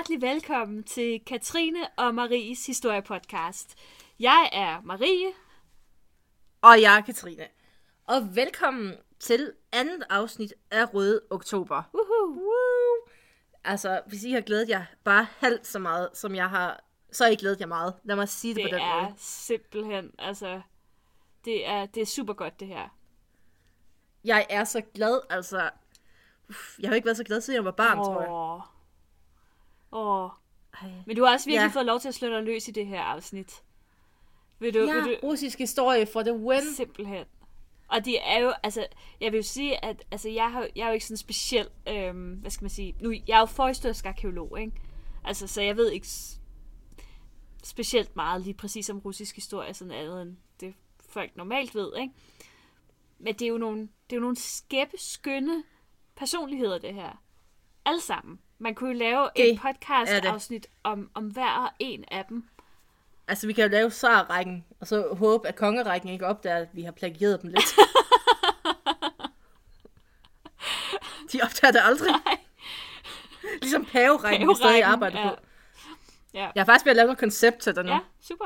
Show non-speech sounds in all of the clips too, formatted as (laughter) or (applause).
Hjertelig velkommen til Katrine og Maries historiepodcast. Jeg er Marie. Og jeg er Katrine. Og velkommen til andet afsnit af Røde Oktober. Woohoo. Woo! Altså, hvis I har glædet jer bare halvt så meget, som jeg har, så har I glædet jer meget. Lad mig sige det, Det på den er måde. simpelthen, altså, det er, det er super godt det her. Jeg er så glad, altså... Uff, jeg har ikke været så glad, siden jeg var barn, tror jeg. Åh. Men du har også virkelig Ja. fået lov til at slå dig løs i det her afsnit. Vil du, Ja, vil du, russisk historie for the win. Simpelthen. Og det er jo, altså, jeg vil jo sige, at altså, jeg, har, jeg er jo ikke sådan speciel, øhm, hvad skal man sige, nu, jeg er jo forhistorisk arkeolog, ikke? Altså, så jeg ved ikke specielt meget lige præcis om russisk historie, sådan andet end det folk normalt ved, ikke? Men det er jo nogle, det er jo nogle skæppe, skønne personligheder, det her. Alle sammen. Man kunne jo lave Det et podcast-afsnit om, om hver en af dem. Altså, vi kan jo lave SAR-rækken, og så håbe, at kongerækken ikke opdager, at vi har plagieret dem lidt. (laughs) De opdager det aldrig. Nej. Ligesom paverækken, vi stadig arbejder ja. på. Ja, Jeg har faktisk ved at lave noget koncept til dig nu. ja super.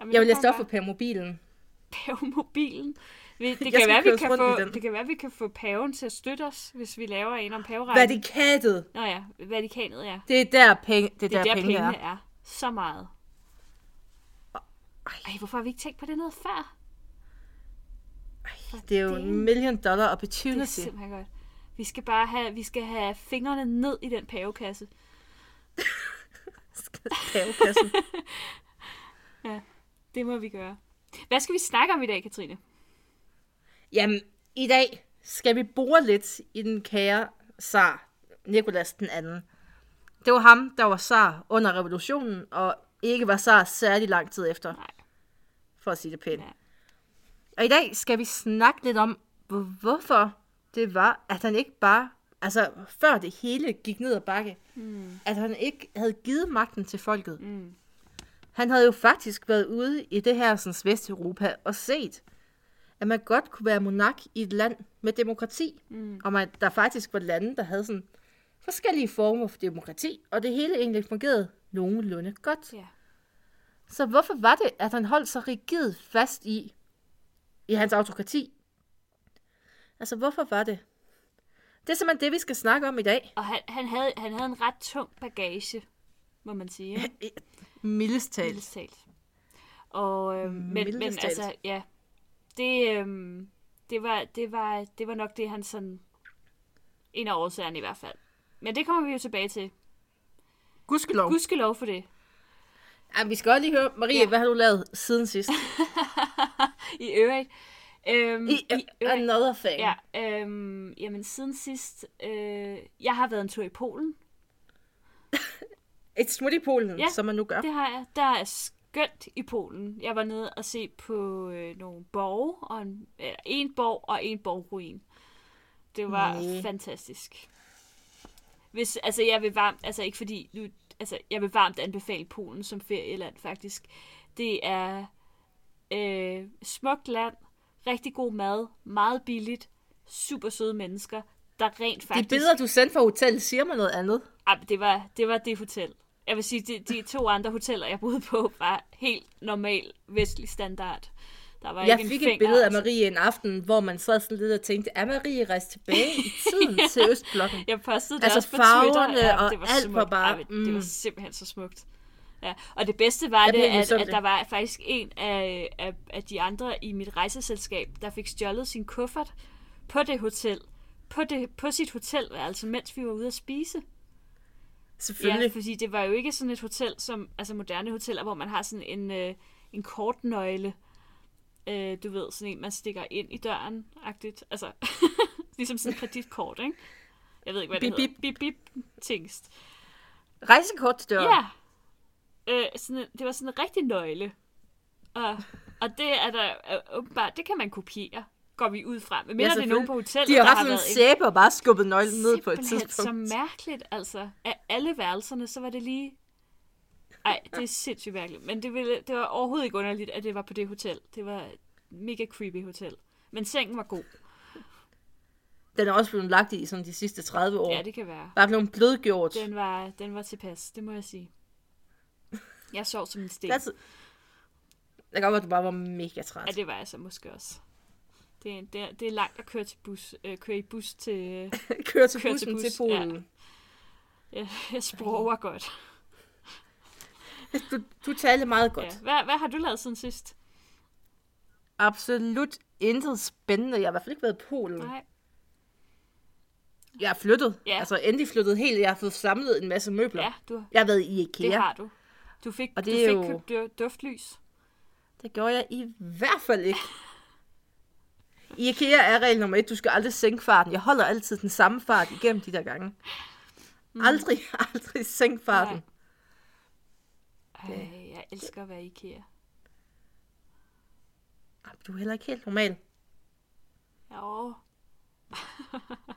Jamen, Jeg vil kommer op for pavemobilen. pavemobilen. Vi, det, kan være, vi kan få, det kan være, vi kan få paven til at støtte os, hvis vi laver en om paverækken. Vatikatet. Nå ja, Vatikanet, ja. Det er der, penge, det er Det er der, der penge pengene er. er. Så meget. Ej, hvorfor har vi ikke tænkt på det noget før? Det er jo Det- en million dollar Det er opportunity. simpelthen godt. Vi skal bare have, vi skal have fingrene ned i den pavekasse. (laughs) Pavekassen. (laughs) Det må vi gøre. Hvad skal vi snakke om i dag, Katrine? Jamen, i dag skal vi bore lidt i den kære zar, Nikolas den anden. Det var ham, der var zar under revolutionen, og ikke var zar særlig lang tid efter, Nej. for at sige det pænt. Og i dag skal vi snakke lidt om, hvor- hvorfor det var, at han ikke bare, altså før det hele gik ned ad bakke, mm. at han ikke havde givet magten til folket. Mm. Han havde jo faktisk været ude i det her sådan, Vesteuropa og set, at man godt kunne være monark i et land med demokrati. Mm. Og man, der faktisk var lande, der havde sådan forskellige former for demokrati, og det hele egentlig fungerede nogenlunde godt. Ja. Så hvorfor var det, at han holdt så rigid fast i, i hans autokrati? Altså, hvorfor var det? Det er simpelthen det, vi skal snakke om i dag. Og han, han, havde, han havde en ret tung bagage, må man sige. (laughs) Mildest talt. Mildest talt. Og, øh, men, men Mildest talt. altså, ja, det, øh, det, var, det, var, det var nok det, han sådan, en af årsagerne i hvert fald. Men det kommer vi jo tilbage til. Gudskelov. Gudskelov for det. Ja, vi skal også lige høre, Marie, Ja. hvad har du lavet siden sidst? (laughs) I øvrigt. Øhm, I, i øvrigt another thing. ja, øhm, jamen siden sidst, øh, jeg har været en tur i Polen. (laughs) Et smut i Polen, ja, som man nu gør. Det har jeg. Der er skønt i Polen. Jeg var nede og se på øh, nogle borge, og en, eller en borg og en borgruin. Det var Næh. fantastisk. Hvis, altså, jeg vil varmt, altså ikke fordi, nu, altså, jeg vil varmt anbefale Polen som ferieland, faktisk. Det er øh, smukt land, rigtig god mad, meget billigt, super søde mennesker, der rent De faktisk... billeder, du sendte fra hotellet, siger mig noget andet. Men det var, det var det hotel. Jeg vil sige, de, de to andre hoteller, jeg boede på, var helt normal vestlig standard. Der var Jeg ikke fik en et billede af. Marie en aften, hvor man sad sådan lidt og tænkte, er Marie rejst tilbage i (laughs) tiden til Østblokken? Jeg postede det Altså også på Twitter. farverne og det var alt smukt. var bare- men Det var mm. simpelthen så smukt. Ja, og det bedste var Jeg det, at, at der var faktisk en af, af, af de andre i mit rejseselskab, der fik stjålet sin kuffert på det hotel. På, det, på sit hotelværelse, mens vi var ude at spise. Selvfølgelig. Ja, fordi det var jo ikke sådan et hotel, som altså moderne hoteller, hvor man har sådan en, øh, en kortnøgle. Øh, du ved, sådan en, man stikker ind i døren, agtigt. Altså, (laughs) ligesom sådan et kreditkort, ikke? Jeg ved ikke, hvad det Bip, hedder. Bip, bip, tingst. Rejsekort til døren. Ja. Øh, sådan, det var sådan en rigtig nøgle. Og, og det er der øh, åbenbart, det kan man kopiere, går vi ud fra. Men mindre det er nogen på hotellet, De har haft sådan en sæbe og bare skubbet nøglen ned på et tidspunkt. så mærkeligt, altså. Af alle værelserne, så var det lige... Ej, det er sindssygt mærkeligt. Men det, ville, det var overhovedet ikke underligt, at det var på det hotel. Det var et mega creepy hotel. Men sengen var god. Den er også blevet lagt i sådan de sidste 30 år. Ja, det kan være. Bare blevet blødgjort. Den var, den var tilpas, det må jeg sige. Jeg sov som en sten. Det kan godt at du bare var mega træt. Ja, det var jeg så måske også. Det er, det er, det er langt at køre, til bus, øh, køre i bus til... (laughs) Kør til Kør til bussen bus, til, Polen. Ja, jeg sproger godt. Du, du talte meget godt. Ja. Hvad, hvad har du lavet siden sidst? Absolut intet spændende. Jeg har i hvert fald ikke været i Polen. Nej. Jeg er flyttet. Ja. Altså endelig flyttet helt. Jeg har fået samlet en masse møbler. Ja, du, Jeg har været i det IKEA. har du. Du fik, Og du det er fik jo- købt du- duftlys. Det gjorde jeg i hvert fald ikke. (laughs) I IKEA er regel nummer et, du skal aldrig sænke farten. Jeg holder altid den samme fart igennem de der gange. Mm. Aldrig, (laughs) aldrig sænke farten. Ej, jeg elsker at være i IKEA. Ej, Du er heller ikke helt normal. Jo. (laughs)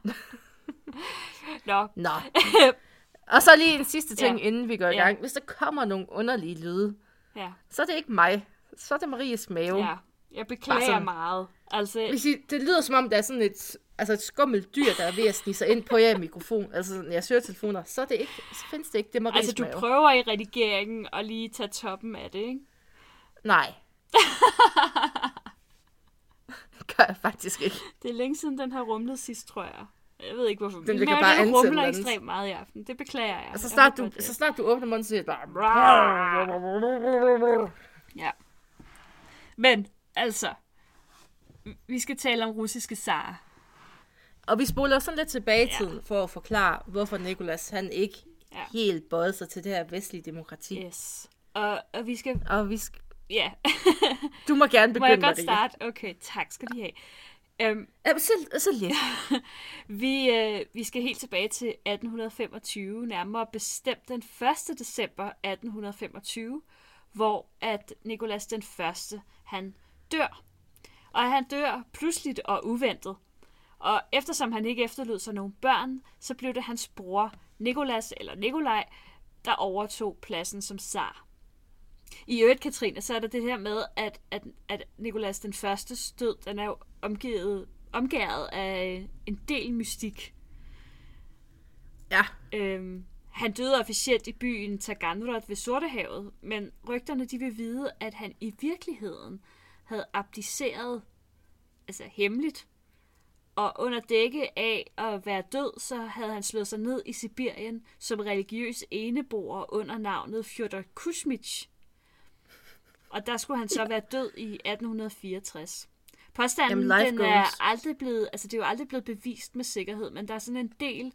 Nå, Nå. (laughs) Og så lige en sidste ting, Ja. ja. inden vi går i Ja. gang. Hvis der kommer nogle underlige lyde, ja, så er det ikke mig. Så er det Maries mave. ja. Jeg beklager meget. Altså, Hvis I, det lyder som om, der er sådan et, altså et skummelt dyr, der er ved at snige sig ind på jer mikrofon, altså når jeg søger telefoner, så, er det ikke, så findes det ikke. Det er altså, du prøver i redigeringen at lige tage toppen af det, ikke? Nej. det (laughs) gør jeg faktisk ikke. Det er længe siden, den har rumlet sidst, tror jeg. Jeg ved ikke, hvorfor. Den ligger bare den an til rumler andet. ekstremt meget i aften. Det beklager jeg. Og så Jeg snart, håber, du, så snart du åbner munden, så siger bare... Ja. Men, altså. Vi skal tale om russiske zarer. Og vi spoler sådan lidt tilbage i Ja. tiden, for at forklare, hvorfor Nikolas han ikke Ja. ja. helt bøjede sig til det her vestlige demokrati. Yes. Og, og vi skal... Og vi skal... Ja. (laughs) Du må gerne Må begynde, jeg godt Marie. starte? Okay, tak skal de have. Um, Ja, så, så lidt. (laughs) vi, øh, vi skal helt tilbage til 1825, nærmere bestemt den 1. december 1825, hvor at Nikolas den første, han dør. Og han dør pludseligt og uventet. Og eftersom han ikke efterlod sig nogen børn, så blev det hans bror Nikolas eller Nikolaj, der overtog pladsen som zar. I øvrigt, Katrine, så er der det her med, at, at, at Nikolas den første stød, den er jo omgivet, omgæret af en del mystik. Ja. Øhm, han døde officielt i byen Taganrog ved Sortehavet, men rygterne de vil vide, at han i virkeligheden havde abdiceret, altså hemmeligt, og under dække af at være død, så havde han slået sig ned i Sibirien som religiøs eneboer under navnet Fjodor Kusmich. Og der skulle han så være død i 1864. Påstanden, Jamen, den er goes. aldrig blevet, altså det er jo aldrig blevet bevist med sikkerhed, men der er sådan en del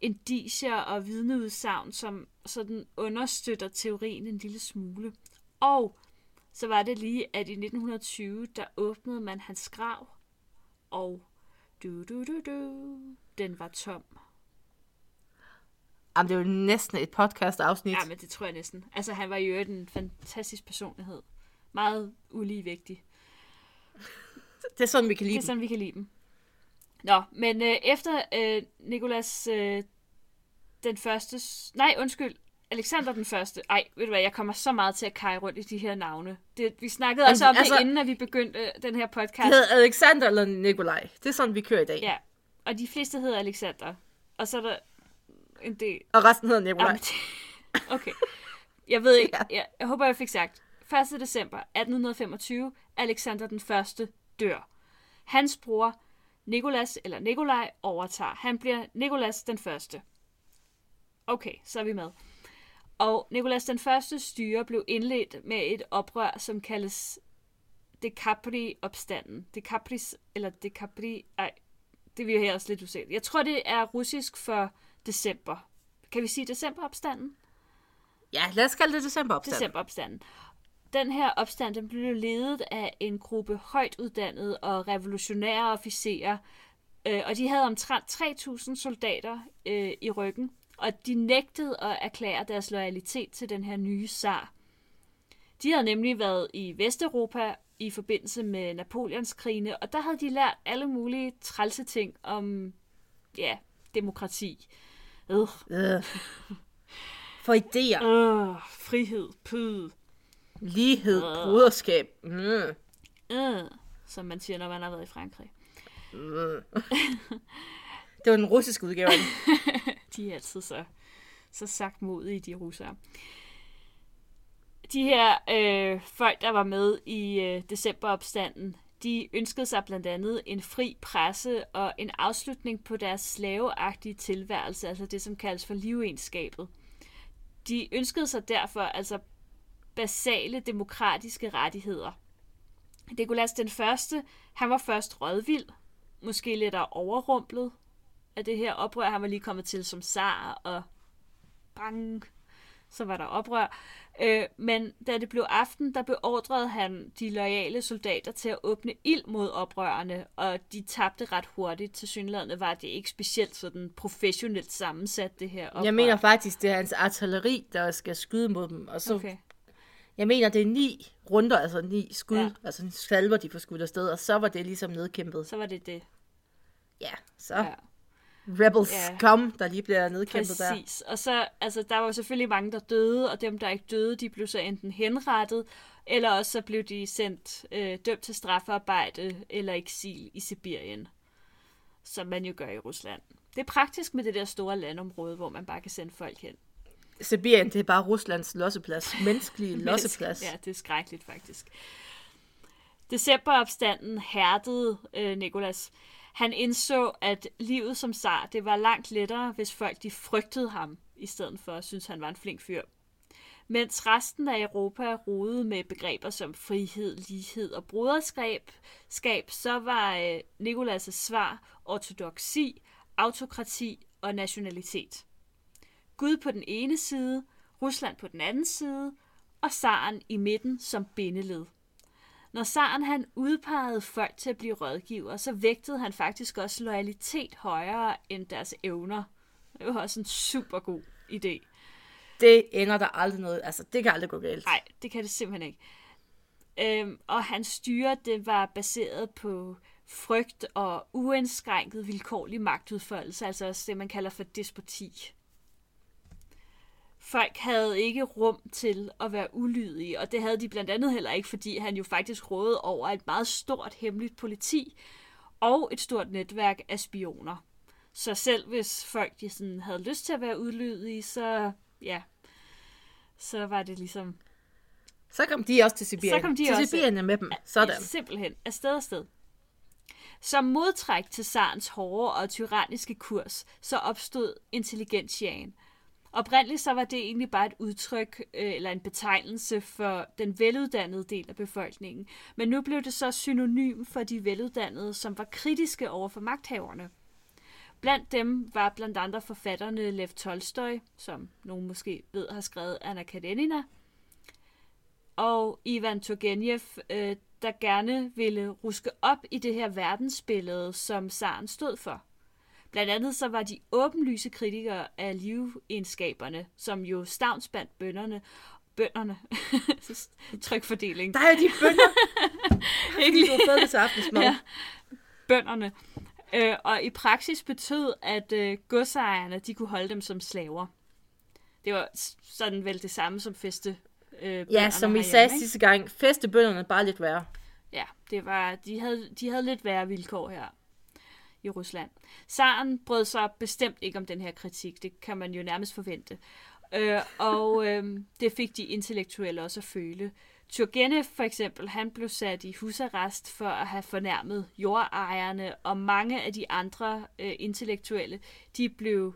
indicier og vidneudsagn, som sådan understøtter teorien en lille smule. Og så var det lige, at i 1920, der åbnede man hans grav, og du, du, du, du, den var tom. Jamen, det er jo næsten et podcast-afsnit. Ja, men det tror jeg næsten. Altså, han var jo en fantastisk personlighed. Meget uligevægtig. Det er sådan, vi kan lide Det er sådan, vi kan lide dem. Nå, men øh, efter øh, Nikolas øh, den første... Nej, undskyld. Alexander den første. Ej, ved du hvad, jeg kommer så meget til at kage rundt i de her navne. Det, vi snakkede altså om altså- det, inden at vi begyndte øh, den her Det podcast. hedder Alexander eller Nikolaj. Det er sådan, vi kører i dag. Ja, og de fleste hedder Alexander. Og så er der en del... Og resten hedder Nikolaj. Det- okay. Jeg ved ikke. (laughs) Ja. Jeg, jeg håber, jeg fik sagt. 1. december 1825. Alexander den første dør. Hans bror, Nikolas eller Nikolaj, overtager. Han bliver Nikolas den første. Okay, så er vi med. Og Nikolas den første styre blev indledt med et oprør, som kaldes Decapri-opstanden. Decapris, eller Decapri... Ej, det vil jeg her også lidt usikkert. Jeg tror, det er russisk for december. Kan vi sige decemberopstanden? Ja, lad os kalde det decemberopstand. Decemberopstanden. Den her opstand den blev ledet af en gruppe højt uddannede og revolutionære officerer, øh, og de havde omtrent 3.000 soldater øh, i ryggen, og de nægtede at erklære deres loyalitet til den her nye zar. De havde nemlig været i Vesteuropa i forbindelse med Napoleonskrigene, og der havde de lært alle mulige trælse ting om, ja, demokrati. Øh, Øh. For idéer, øh, frihed, pød. lighed, broderskab. Mm. Øh, som man siger, når man har været i Frankrig. (laughs) Det var den russiske udgave. (laughs) de er altid så, så sagt modige, de russere. De her øh, folk, der var med i øh, decemberopstanden, de ønskede sig blandt andet en fri presse og en afslutning på deres slaveagtige tilværelse, altså det, som kaldes for livenskabet. De ønskede sig derfor altså basale demokratiske rettigheder. Nikolas den første, han var først rådvild, måske lidt overrumplet af det her oprør. Han var lige kommet til som zar, og bang, så var der oprør. Øh, men da det blev aften, der beordrede han de loyale soldater til at åbne ild mod oprørerne, og de tabte ret hurtigt. Til synlædende var det ikke specielt sådan professionelt sammensat, det her oprør. Jeg mener faktisk, det er hans artilleri, der skal skyde mod dem. Og så, Okay. Jeg mener, det er ni runder, altså ni skud, Ja. ja. altså salver, de får skudt afsted, og så var det ligesom nedkæmpet. Så var det det. Ja, så Ja. Ja. Rebels Ja. kom, der lige bliver nedkæmpet der. Præcis. Og så, altså, der var selvfølgelig mange, der døde, og dem, der ikke døde, de blev så enten henrettet, eller også så blev de sendt øh, dømt til strafarbejde eller eksil i Sibirien, som man jo gør i Rusland. Det er praktisk med det der store landområde, hvor man bare kan sende folk hen. Sibirien, det er bare Ruslands losseplads. Menneskelig (laughs) losseplads. Ja, det er skrækkeligt faktisk. Decemberopstanden hærdede øh, Nikolas. Han indså, at livet som zar, det var langt lettere, hvis folk de frygtede ham, i stedet for at synes, han var en flink fyr. Mens resten af Europa rodede med begreber som frihed, lighed og broderskab, skab, så var øh, Nikolas' svar ortodoksi, autokrati og nationalitet. Gud på den ene side, Rusland på den anden side, og zaren i midten som bindeled. Når zaren han udpegede folk til at blive rådgiver, så vægtede han faktisk også loyalitet højere end deres evner. Det var også en super god idé. Det ender der aldrig noget. Altså, det kan aldrig gå galt. Nej, det kan det simpelthen ikke. Øhm, og hans styre, det var baseret på frygt og uindskrænket vilkårlig magtudfoldelse, altså også det, man kalder for despoti. Folk havde ikke rum til at være ulydige, og det havde de blandt andet heller ikke, fordi han jo faktisk rådede over et meget stort hemmeligt politi og et stort netværk af spioner. Så selv hvis folk de sådan havde lyst til at være ulydige, så ja, så var det ligesom Så kom de også til Sibirien. Så kom de til også. Sibirien med dem. Sådan. Simpelthen afsted afsted. Som modtræk til zarens hårde og tyranniske kurs, så opstod intelligentiaen. Oprindeligt så var det egentlig bare et udtryk øh, eller en betegnelse for den veluddannede del af befolkningen, men nu blev det så synonym for de veluddannede, som var kritiske over for magthaverne. Blandt dem var blandt andre forfatterne Lev Tolstoy, som nogen måske ved har skrevet Anna Karenina, og Ivan Turgenev, øh, der gerne ville ruske op i det her verdensbillede, som zaren stod for. Blandt andet så var de åbenlyse kritikere af livegenskaberne, som jo stavnsbandt bønderne, bønderne, (laughs) trykfordeling, Der er de bønder. Ikke lige du fået til aftensmad. Ja. Bønderne. Øh, og i praksis betød, at øh, godsejerne, de kunne holde dem som slaver. Det var sådan vel det samme som feste. Øh, ja, som vi sagde ikke? sidste gang. Festebønderne bare lidt værre. Ja, det var, de, havde, de havde lidt værre vilkår her i Rusland. Saren brød sig bestemt ikke om den her kritik, det kan man jo nærmest forvente. Øh, og øh, det fik de intellektuelle også at føle. Turgenev for eksempel, han blev sat i husarrest for at have fornærmet jordejerne, og mange af de andre øh, intellektuelle, de blev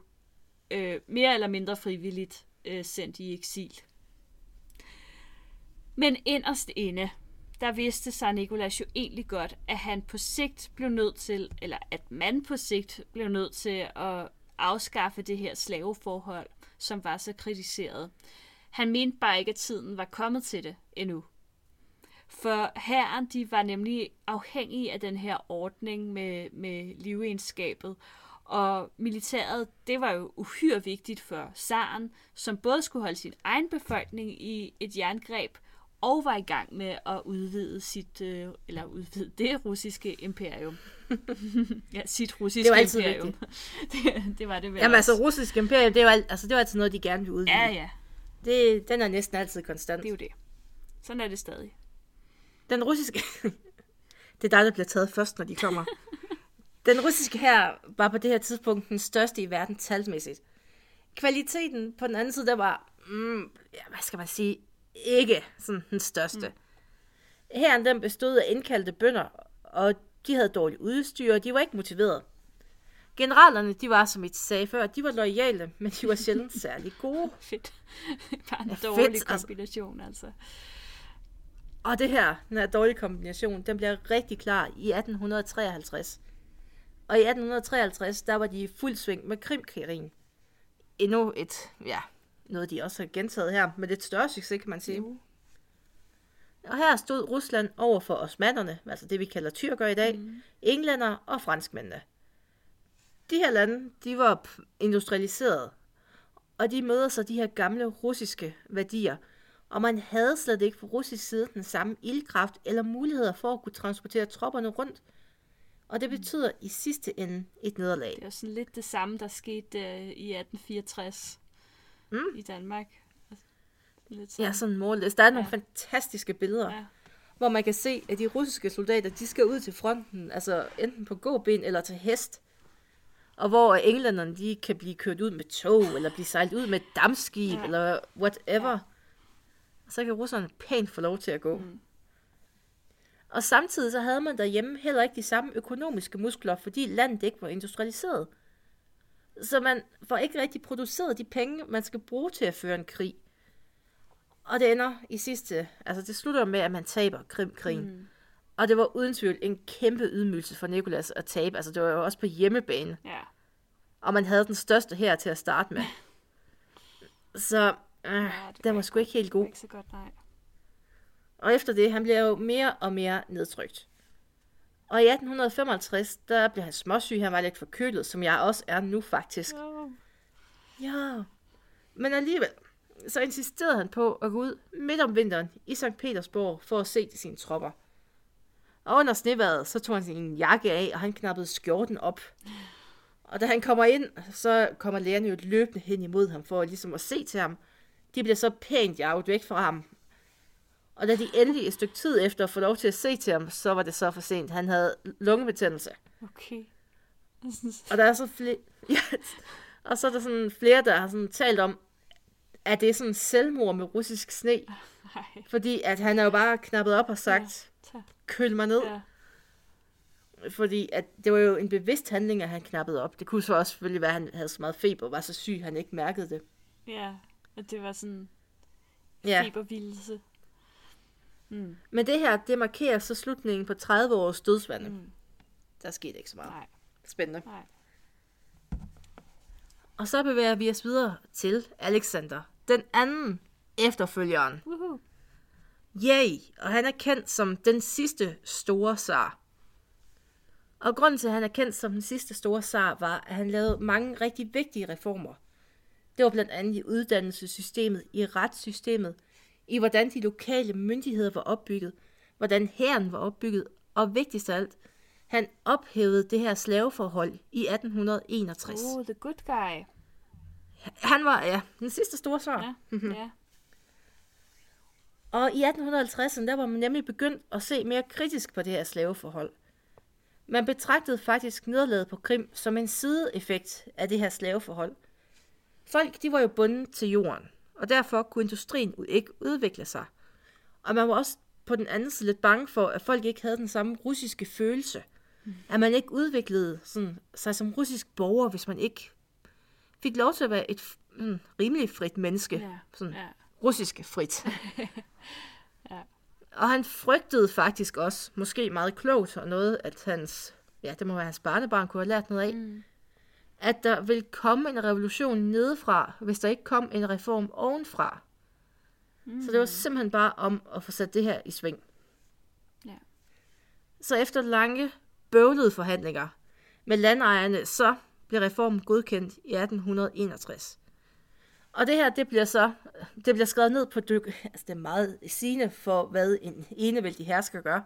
øh, mere eller mindre frivilligt øh, sendt i eksil. Men inderst inde, der vidste sig Nikolas jo egentlig godt, at han på sigt blev nødt til, eller at man på sigt blev nødt til at afskaffe det her slaveforhold, som var så kritiseret. Han mente bare ikke, at tiden var kommet til det endnu. For herren, de var nemlig afhængige af den her ordning med, med livegenskabet, og militæret, det var jo uhyre vigtigt for zaren, som både skulle holde sin egen befolkning i et jerngreb, og var i gang med at udvide sit, øh, eller udvide det russiske imperium. (laughs) ja, sit russiske Det var altid imperium. (laughs) det, det var det vel Jamen altså, også. russisk imperium, det var, al- altså, det var altid noget, de gerne ville udvide. Ja, ja, Det, den er næsten altid konstant. det er jo det. Sådan er det stadig. Den russiske... (laughs) det er dig, der bliver taget først, når de kommer. Den russiske her var på det her tidspunkt den største i verden talsmæssigt. Kvaliteten på den anden side, der var, mm, ja, hvad skal man sige, ikke sådan den største. Mm. Her den bestod af indkaldte bønder, og de havde dårligt udstyr, og de var ikke motiveret. Generalerne, de var, som I sagde før, de var lojale, men de var (laughs) sjældent særlig gode. (laughs) Fedt. Bare en Ja, dårlig fedt, altså. kombination, altså. Og det her, den her dårlige kombination, den bliver rigtig klar i 1853. Og i 1853, der var de i fuld sving med Krimkrigen. Endnu et, ja, noget de også har gentaget her, med lidt større succes, kan man sige. Uh. Og her stod Rusland over for osmanderne, altså det vi kalder tyrker i dag, mm. englænder og franskmændene. De her lande, de var industrialiserede, og de møder så de her gamle russiske værdier, og man havde slet ikke fra russisk side den samme ildkraft eller muligheder for at kunne transportere tropperne rundt. Og det betyder i sidste ende et nederlag. Det er jo sådan lidt det samme, der skete uh, i 1864 Mm. i Danmark. Altså, Lidt Ja, sådan målløs. Der er nogle Ja. fantastiske billeder. Ja. hvor man kan se, at de russiske soldater, de skal ud til fronten, altså enten på gåben eller til hest. Og hvor englænderne, de kan blive kørt ud med tog, eller blive sejlet ud med et dammskib, Ja. eller whatever. Ja. Ja. Så kan russerne pænt få lov til at gå. Mm. Og samtidig så havde man derhjemme heller ikke de samme økonomiske muskler, fordi landet ikke var industrialiseret. Så man får ikke rigtig produceret de penge, man skal bruge til at føre en krig. Og det ender i sidste, altså det slutter med, at man taber Krimkrigen. Mm. Og det var uden tvivl en kæmpe ydmygelse for Nikolas at tabe. Altså det var jo også på hjemmebane. Ja. Og man havde den største her til at starte med. (laughs) Så øh, det den var sgu ikke helt god. ikke så godt, nej. Og efter det, han bliver jo mere og mere nedtrykt. Og i 1855, der blev han småsyg, han var lidt forkølet, som jeg også er nu faktisk. Oh. Ja. Men alligevel, så insisterede han på at gå ud midt om vinteren i St. Petersborg for at se til sine tropper. Og under sneværet, så tog han sin jakke af, og han knappede skjorten op. Og da han kommer ind, så kommer lærerne jo løbende hen imod ham for ligesom at se til ham. De bliver så pænt jaget væk fra ham. Og da de endelig et stykke tid efter får lov til at se til ham, så var det så for sent. Han havde lungebetændelse. Okay. (laughs) Og der er så flere... (laughs) Ja, og så er der sådan flere, der har sådan talt om, at det er sådan selvmord med russisk sne. (laughs) Nej. Fordi at han er jo bare knappet op og sagt, Så, køl mig ned. ja. Fordi at det var jo en bevidst handling, at han knappede op. Det kunne så også selvfølgelig være, at han havde så meget feber og var så syg, at han ikke mærkede det. ja. Og det var sådan Ja. febervildelse. Mm. Men det her, det markerer så slutningen på 30 års dødsvande. Mm. Der skete ikke så meget. Nej, Spændende. nej. Og så bevæger vi os videre til Alexander, den anden efterfølgeren. Woohoo. Yay! Og han er kendt som den sidste store zar. Og grunden til, at han er kendt som den sidste store zar, var, at han lavede mange rigtig vigtige reformer. Det var blandt andet i uddannelsessystemet, i retssystemet, i hvordan de lokale myndigheder var opbygget, hvordan hæren var opbygget, og vigtigst af alt, han ophævede det her slaveforhold i 1861. Oh, the good guy. Han var, ja, den sidste store zar. Ja, ja. Og i 1850'erne, der var man nemlig begyndt at se mere kritisk på det her slaveforhold. Man betragtede faktisk nederlaget på Krim som en sideeffekt af det her slaveforhold. Folk, de var jo bundet til jorden, og derfor kunne industrien ikke udvikle sig. Og man var også på den anden side lidt bange for, at folk ikke havde den samme russiske følelse. At man ikke udviklede sådan, sig som russisk borger, hvis man ikke fik lov til at være et mm, rimelig frit menneske. Ja, Sådan ja. russiske frit. (laughs) Ja. Og han frygtede faktisk også, måske meget klogt, og noget, at hans, ja, det må være hans barnebarn kunne have lært noget af, Mm. At der vil komme en revolution nedefra, hvis der ikke kom en reform ovenfra. Mm. Så det var simpelthen bare om at få sat det her i sving. Ja. Så efter lange, bøvlede forhandlinger med landejerne, så blev reformen godkendt i 1861. Og det her, det bliver så, det bliver skrevet ned på dyk, altså det er meget sigende for, hvad en enevældig hersker gør.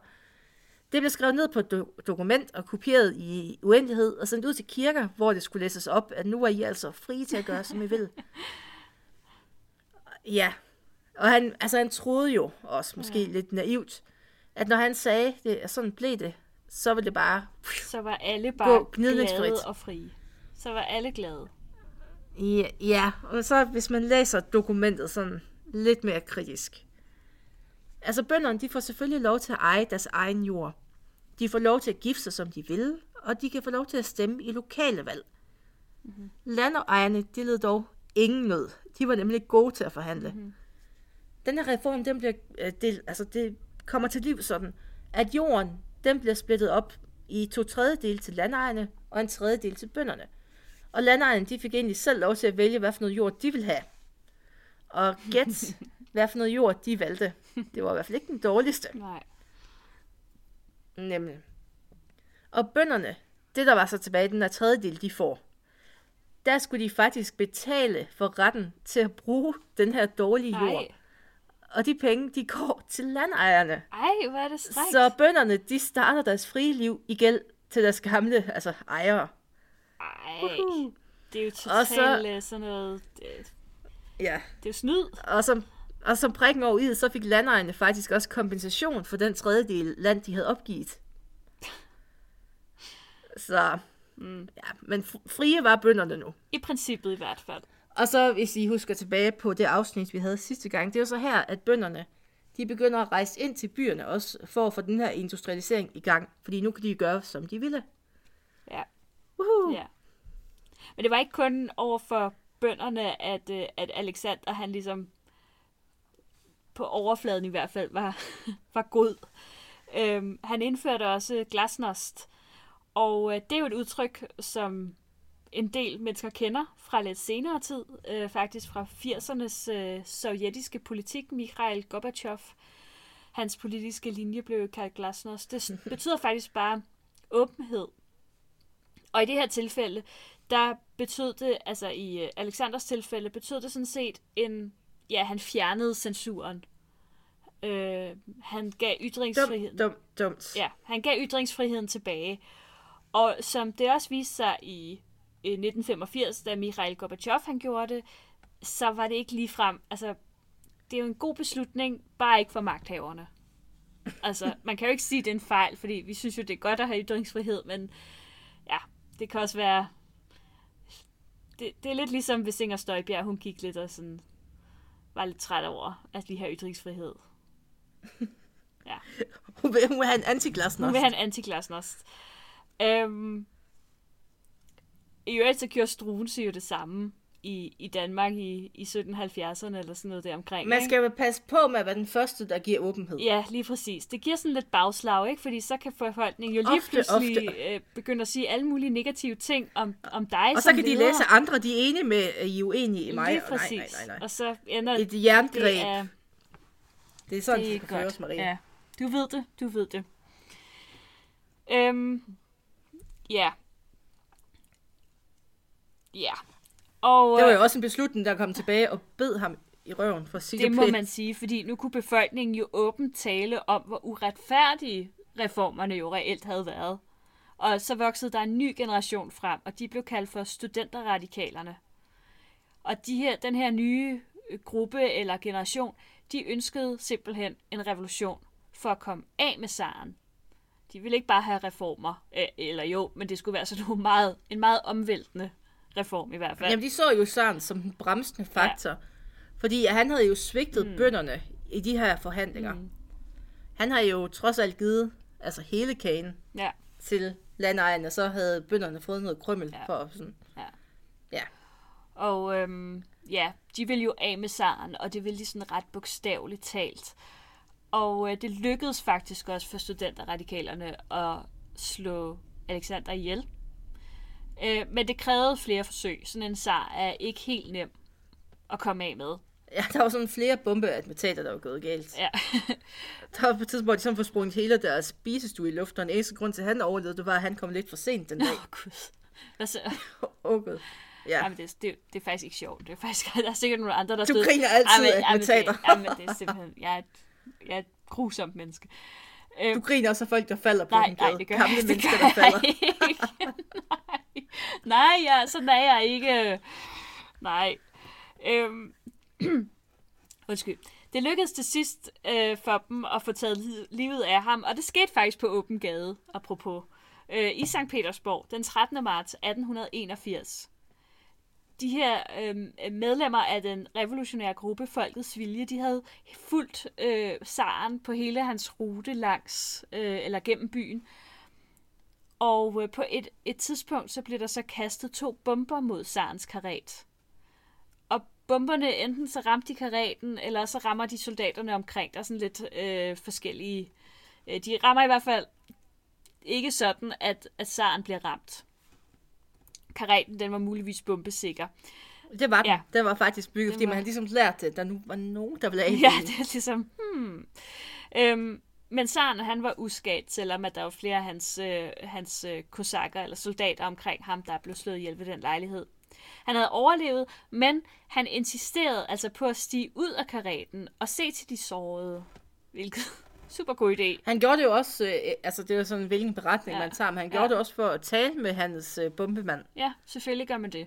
Det blev skrevet ned på et do- dokument og kopieret i uendelighed og sendt ud til kirker, hvor det skulle læses op, at nu er I altså frie til at gøre, som I vil. (laughs) Ja, og han, altså han troede jo også, måske ja. lidt naivt, at når han sagde, det, at sådan blev det, så ville det bare... Så var alle bare Gå glade og frie. Så var alle glade. Ja, ja, og så hvis man læser dokumentet sådan lidt mere kritisk. Altså bønderne, de får selvfølgelig lov til at eje deres egen jord. De får lov til at gifte sig, som de vil, og de kan få lov til at stemme i lokale valg. Mm-hmm. Landejerne, de led dog ingen nød. De var nemlig gode til at forhandle. Mm-hmm. Den her reform, den bliver, øh, det, altså det kommer til liv sådan, at jorden, den bliver splittet op i to tredjedele til landejerne og en tredjedel til bønderne. Og landejerne, de fik egentlig selv lov til at vælge, hvad for noget jord de ville have. Og gæt, (laughs) hvad for noget jord de valgte. Det var i hvert fald ikke den dårligste. Nej. Nemlig. Og bønderne, det der var så tilbage, den der tredjedel, de får, der skulle de faktisk betale for retten til at bruge den her dårlige jord. Ej, Og de penge, de går til landejerne. ej, hvor er det strengt. Så bønderne, de starter deres frie liv i gæld til deres gamle altså ejere. Ej, Uhuh. det er jo Og totalt så- så... sådan noget... Det, Ja. det er jo snyd. Og som, og som prikken over i, så fik landejerne faktisk også kompensation for den tredjedel land, de havde opgivet. Så, mm. ja, men fr- frie var bønderne nu. I princippet i hvert fald. Og så, hvis I husker tilbage på det afsnit, vi havde sidste gang, det er jo så her, at bønderne, de begynder at rejse ind til byerne også, for at få den her industrialisering i gang. Fordi nu kan de gøre, som de ville. Ja. Woohoo! ja. Men det var ikke kun over for bønderne, at, øh, at Alexander, han ligesom på overfladen i hvert fald, var, (laughs) var god. Øhm, han indførte også glasnost, og øh, det er jo et udtryk, som en del mennesker kender fra lidt senere tid, øh, faktisk fra 80'ernes øh, sovjetiske politik, Mikhail Gorbachev. Hans politiske linje blev kaldt glasnost. Det (laughs) betyder faktisk bare åbenhed. Og i det her tilfælde, der betød det, altså i øh, Alexanders tilfælde, betød det sådan set en, ja, han fjernede censuren. Øh, han gav ytringsfriheden. Dumt, dumt, dumt. Ja, han gav ytringsfriheden tilbage. Og som det også viste sig i øh, 1985, da Mikhail Gorbachev han gjorde det, så var det ikke lige frem. Altså, det er jo en god beslutning, bare ikke for magthaverne. Altså, man kan jo ikke sige, det er en fejl, fordi vi synes jo, det er godt at have ytringsfrihed, men ja, det kan også være... Det, det er lidt ligesom, hvis Inger Støjbjerg, hun gik lidt og sådan, var lidt træt over, at vi har ytringsfrihed. (laughs) Ja. Hun vil, hun vil have en antiglasnost. Hun vil have en antiglasnost. Øhm, I øvrigt så gjorde Struense jo det samme i, i Danmark i, i 1770'erne eller sådan noget der omkring. Man skal jo passe på med at være den første, der giver åbenhed. Ja, lige præcis. Det giver sådan lidt bagslag, ikke? Fordi så kan befolkningen jo lige Ofte, pludselig ofte. Øh, begynde at sige alle mulige negative ting om, om dig Og så kan de leder. læse, at andre de er enige med, I er uenige i mig. Lige Og nej, præcis. nej, nej, nej. Og så ender Et jerngreb. det er, Det er sådan, det det skal føres, godt. Maria. Ja, du ved det, du ved det. Øhm, ja. Ja. Og Det var øh, jo også en beslutning, der kom tilbage og bed ham i røven for at sige det det må pænt. man sige, fordi nu kunne befolkningen jo åbent tale om, hvor uretfærdige reformerne jo reelt havde været. Og så voksede der en ny generation frem, og de blev kaldt for studenterradikalerne. Og de her, den her nye øh, gruppe eller generation, de ønskede simpelthen en revolution for at komme af med zaren. De ville ikke bare have reformer, øh, eller jo, men det skulle være sådan nogle meget, en meget omvæltende reform i hvert fald. Jamen, de så jo sådan som den bremsende faktor. Ja. Fordi han havde jo svigtet mm. bønderne i de her forhandlinger. Mm. Han har jo trods alt givet altså hele kagen Ja. til landejerne, så havde bønderne fået noget krymmel ja. Ja. for sådan. Ja. Ja. Og øhm, ja, de ville jo af med zaren, og det ville de sådan ret bogstaveligt talt. Og øh, det lykkedes faktisk også for studenterradikalerne at slå Alexander ihjel. Øh, men det krævede flere forsøg. Sådan en zar er ikke helt nem at komme af med. Ja, der var sådan flere bombeattentater, der var gået galt. Ja. Der var på et tidspunkt, hvor de sådan får sprunget hele deres spisestue i luften, og den eneste grund til, at han overlevede, det var, at han kom lidt for sent den dag. Åh, oh, gud. Hvad så? Åh, oh, gud. Ja. Jamen, det, det, det er faktisk ikke sjovt. Det er faktisk, (laughs) der er sikkert nogle andre, der Du griner altid af attentater. det, jamen, det er simpelthen... Jeg er et, jeg er et grusomt menneske. Du griner også af folk, der falder på nej, den nej, gade. det gør Gamle jeg, det mennesker, gør der jeg falder. ikke. nej, (laughs) nej ja, sådan er jeg ikke. Nej. Øhm. (clears throat) Undskyld. Det lykkedes til sidst øh, for dem at få taget li- livet af ham, og det skete faktisk på åben gade, apropos, øh, i St. Petersborg den 13. marts 1881. De her øh, medlemmer af den revolutionære gruppe Folkets Vilje, de havde fulgt øh, Saren på hele hans rute langs, øh, eller gennem byen. Og øh, på et, et tidspunkt, så blev der så kastet to bomber mod Sarens karet. Og bomberne, enten så ramte de karaten, eller så rammer de soldaterne omkring. Der er sådan lidt øh, forskellige... Øh, de rammer i hvert fald ikke sådan, at, at Saren bliver ramt. Karaten, den var muligvis bombesikker. Det var den. Ja. Den var faktisk bygget, Den fordi var- man havde ligesom lært det. Der nu var nogen, der af. (laughs) Ja, det er ligesom, hmm. Øhm, men Saren, han var uskadt, selvom at der var flere af hans, øh, hans øh, kosakker eller soldater omkring ham, der blev slået ihjel ved den lejlighed. Han havde overlevet, men han insisterede altså på at stige ud af karaten og se til de sårede. Hvilket super god idé. Han gjorde det jo også, øh, altså det var sådan hvilken beretning Ja. man tager, men han Ja. gjorde det også for at tale med hans øh, bombemand. Ja, selvfølgelig gør man det.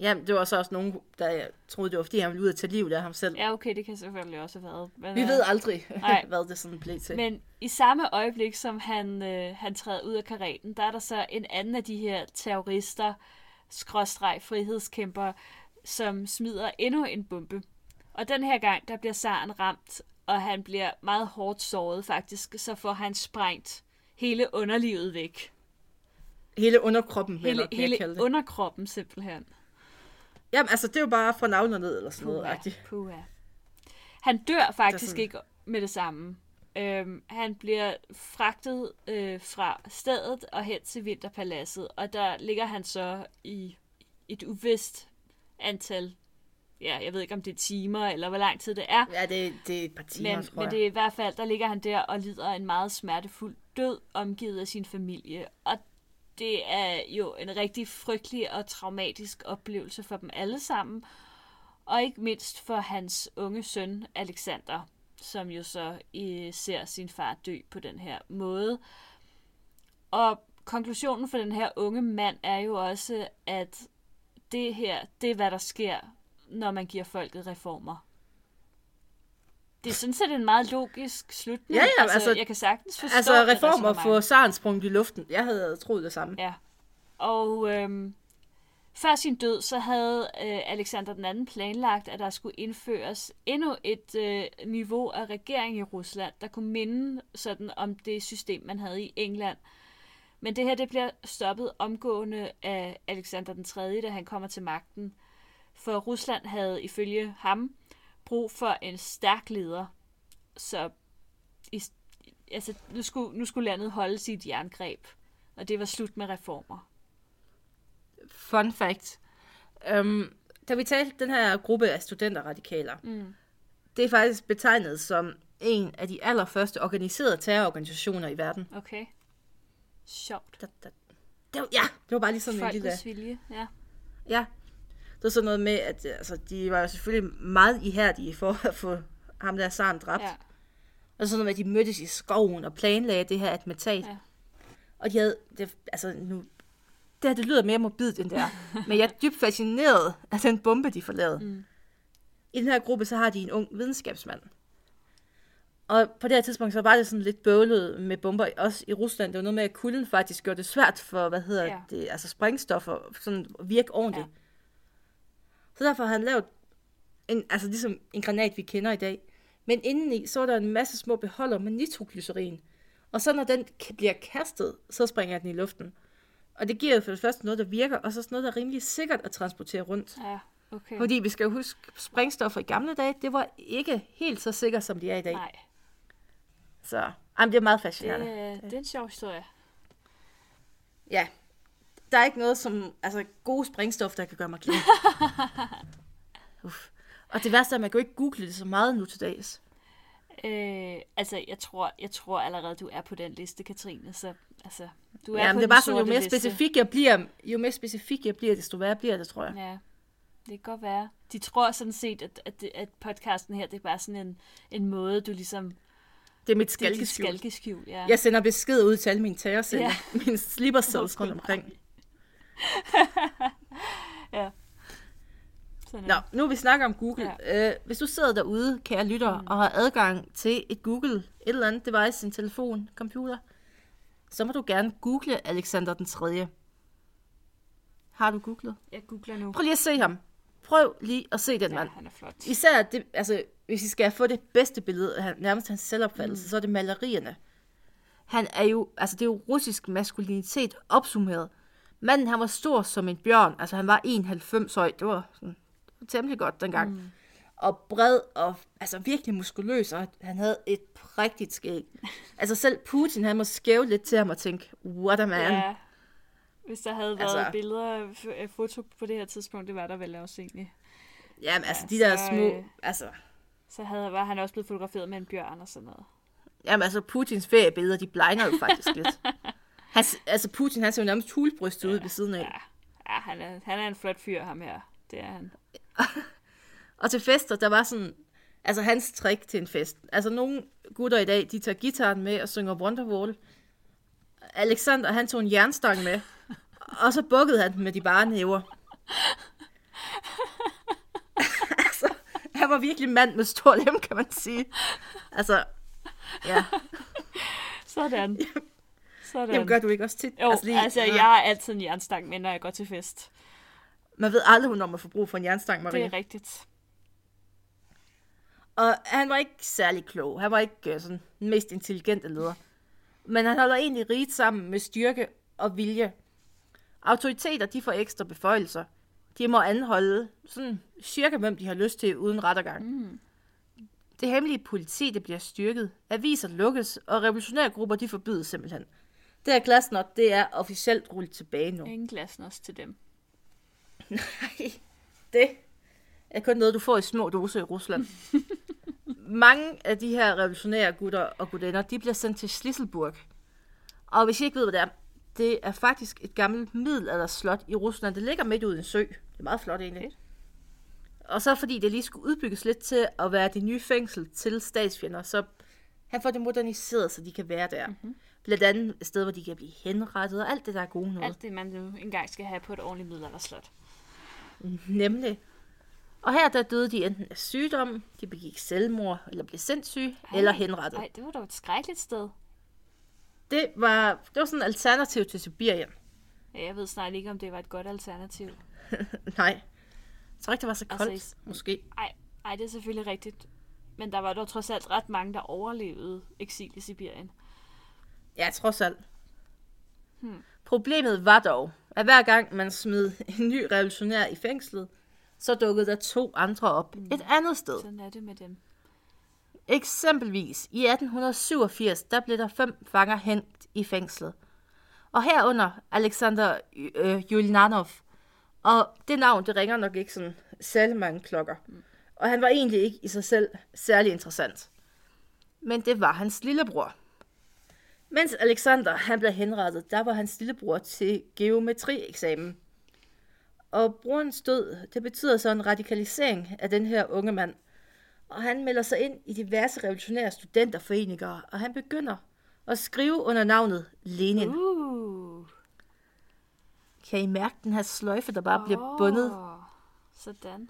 Ja, det var så også nogen, der troede, det var fordi, han ville ud og tage livet af ham selv. Ja. Ja, okay, det kan selvfølgelig også have været. Men, Vi øh, ved aldrig, (laughs) Nej. hvad det sådan blev til. Men i samme øjeblik, som han, øh, han træder ud af karaten, der er der så en anden af de her terrorister, skråstreg frihedskæmper, som smider endnu en bombe. Og den her gang, der bliver Saren ramt, og han bliver meget hårdt såret faktisk, så får han sprængt hele underlivet væk. Hele underkroppen, Hele, jeg kalde hele det. underkroppen simpelthen. Jamen, altså, det er jo bare fra navn og ned, eller sådan noget. Puha, agtigt. puha. Han dør faktisk sådan- ikke med det samme. Øhm, han bliver fragtet øh, fra stedet og hen til Vinterpaladset, og der ligger han så i et uvist antal, ja, jeg ved ikke om det er timer, eller hvor lang tid det er, Ja, det, det er et par timer, men, tror men jeg. det er i hvert fald, der ligger han der og lider en meget smertefuld død, omgivet af sin familie. Og det er jo en rigtig frygtelig og traumatisk oplevelse for dem alle sammen. Og ikke mindst for hans unge søn, Alexander, som jo så øh, ser sin far dø på den her måde. Og konklusionen for den her unge mand er jo også, at det her, det er hvad der sker, når man giver folket reformer. Det er sådan set en meget logisk slutning. Ja, ja, altså, altså- jeg kan sagtens forstå Altså, reformer få Saren sprunget i luften. Jeg havde troet det samme. Ja. Og øhm, før sin død, så havde øh, Alexander den anden planlagt, at der skulle indføres endnu et øh, niveau af regering i Rusland, der kunne minde sådan om det system, man havde i England. Men det her, det bliver stoppet omgående af Alexander den 3., da han kommer til magten. For Rusland havde ifølge ham brug for en stærk leder. Så i, altså, nu, skulle, nu skulle landet holde sit jerngreb. Og det var slut med reformer. Fun fact. Um, da vi talte den her gruppe af studenterradikaler, Mm. det er faktisk betegnet som en af de allerførste organiserede terrororganisationer i verden. Okay. Sjovt. Da, da. Det var, ja, det var bare lige sådan en lille... Folkets vilje, ja. Ja, det var sådan noget med, at øh, altså, de var jo selvfølgelig meget ihærdige for at få ham der Saren dræbt. ja. Og sådan noget med, at de mødtes i skoven og planlagde det her attentat. Ja. Og de havde, det, altså nu, det her, det lyder mere morbidt end det er. (laughs) men jeg er dybt fascineret af den bombe, de får lavet. Mm. I den her gruppe, så har de en ung videnskabsmand. Og på det her tidspunkt, så var det sådan lidt bøvlet med bomber, også i Rusland. Det var noget med, at kulden faktisk gjorde det svært for, hvad hedder ja. det, altså sprængstoffer, sådan at virke ordentligt. Ja. Så derfor har han lavet en, altså ligesom en granat, vi kender i dag. Men indeni, så er der en masse små beholder med nitroglycerin. Og så når den bliver kastet, så springer den i luften. Og det giver jo for det første noget, der virker, og så noget, der er rimelig sikkert at transportere rundt. Ja, okay. Fordi vi skal jo huske, sprængstoffer i gamle dage, det var ikke helt så sikkert, som de er i dag. Nej, Så jamen, det er meget det, fascinerende. er- det er en sjov historie. Ja. Der er ikke noget som, altså gode sprængstof, der kan gøre mig glad. (laughs) Uff. Og det værste er, at man kan jo ikke google det så meget nu til dags. Øh, altså, jeg tror, jeg tror allerede, du er på den liste, Katrine. Så, altså, du er Ja, på men det er bare sådan, jo mere specifik jeg bliver, jo mere specifik jeg bliver, desto værre bliver det, tror jeg. Ja, det kan godt være. De tror sådan set, at, at, at podcasten her, det er bare sådan en, en måde, du ligesom... Det er mit Det er skalkeskjul. skalkeskjul, ja. Jeg sender beskeder ud til alle mine terrorceller. Ja. (laughs) Mine slipper rundt omkring. (laughs) Sådan Nå, nu vi snakker om Google. Ja. Øh, hvis du sidder derude, kære lytter, mm. og har adgang til et Google, et eller andet device, en telefon, computer, så må du gerne google Alexander den 3. Har du googlet? Jeg googler nu. Prøv lige at se ham. Prøv lige at se den Ja, mand. han er flot. Især, det, altså, hvis I skal få det bedste billede af nærmest hans selvopfattelse, mm. så er det malerierne. Han er jo, altså det er jo russisk maskulinitet opsummeret. Manden, han var stor som en bjørn, altså han var 91 høj, det var sådan, temmelig godt dengang. Mm. Og bred og altså virkelig muskuløs, og han havde et prægtigt skæg. (laughs) altså selv Putin, han må skæve lidt til ham og tænke, what a man. Ja. Hvis der havde været Altså- billeder af af foto på det her tidspunkt, det var der vel også egentlig. Jamen altså Ja, de der så, små, øh, altså, Så havde, var han også blevet fotograferet med en bjørn og sådan noget. Jamen altså, Putins feriebilleder, de blegner jo faktisk lidt. (laughs) Han, altså, Putin, han ser jo nærmest hulbrystet ud ved siden af. Ja, ja han, er, han er en flot fyr, ham her. Det er han. (laughs) Og til fester, der var sådan, altså hans trick til en fest. Altså nogle gutter i dag, de tager gitaren med og synger Wonderwall. Alexander, han tog en jernstang med, (laughs) og så bukkede han med de bare næver. (laughs) altså, han var virkelig mand med stor lem, kan man sige. Altså, ja. Sådan. Sådan. Jamen gør du ikke også tit? jo, altså, lige- altså jeg har altid en jernstang med, når jeg går til fest. Man ved aldrig, hvornår man får brug for en jernstang, Marie. Det er rigtigt. Og han var ikke særlig klog. Han var ikke øh, sådan den mest intelligente leder. Men han holder egentlig rigt sammen med styrke og vilje. Autoriteter, de får ekstra beføjelser. De må anholde sådan cirka, hvem de har lyst til, uden rettergang. Mm. Det hemmelige politi, det bliver styrket. Aviser lukkes, og revolutionære grupper, de forbydes simpelthen. Det her glasnot, det er officielt rullet tilbage nu. Ingen glasnost til dem. (laughs) Nej, det er kun noget, du får i små doser i Rusland. (laughs) Mange af de her revolutionære gutter og gudinder, de bliver sendt til Slisselburg. Og hvis I ikke ved, hvad det er, det er faktisk et gammelt middelalderslot i Rusland. Det ligger midt ude i en sø. Det er meget flot egentlig. Fedt. Og så fordi det lige skulle udbygges lidt til at være det nye fængsel til statsfjender, så han får det moderniseret, så de kan være der. Mm-hmm. Blandt andet et sted, hvor de kan blive henrettet og alt det, der er gode noget. Alt det, man nu engang skal have på et ordentligt middelalderslot. Nemlig. Og her der døde de enten af sygdom, de begik selvmord, eller blev sindssyge, Ej. eller henrettet. Nej, det var da et skrækkeligt sted. Det var, det var sådan et alternativ til Sibirien. Ja, jeg ved snart ikke, om det var et godt alternativ. (laughs) Nej. Jeg tror ikke, det var så koldt, Altså, måske. Ej, ej, det er selvfølgelig rigtigt. Men der var dog trods alt ret mange, der overlevede eksil i Sibirien. Ja, trods alt. Hmm. Problemet var dog, at hver gang man smed en ny revolutionær i fængslet, så dukkede der to andre op mm. et andet sted. Sådan er det med dem. Eksempelvis i 1887, der blev der fem fanger hængt i fængslet. Og herunder Alexander øh, Yulianov. Og det navn, det ringer nok ikke sådan særlig mange klokker. Og han var egentlig ikke i sig selv særlig interessant. Men det var hans lillebror. Mens Alexander han blev henrettet, der var hans lillebror til geometrieksamen. Og brorens død, det betyder så en radikalisering af den her unge mand. Og han melder sig ind i diverse revolutionære studenterforeninger, og han begynder at skrive under navnet Lenin. Uh. Kan I mærke den her sløjfe, der bare bliver bundet? Sådan.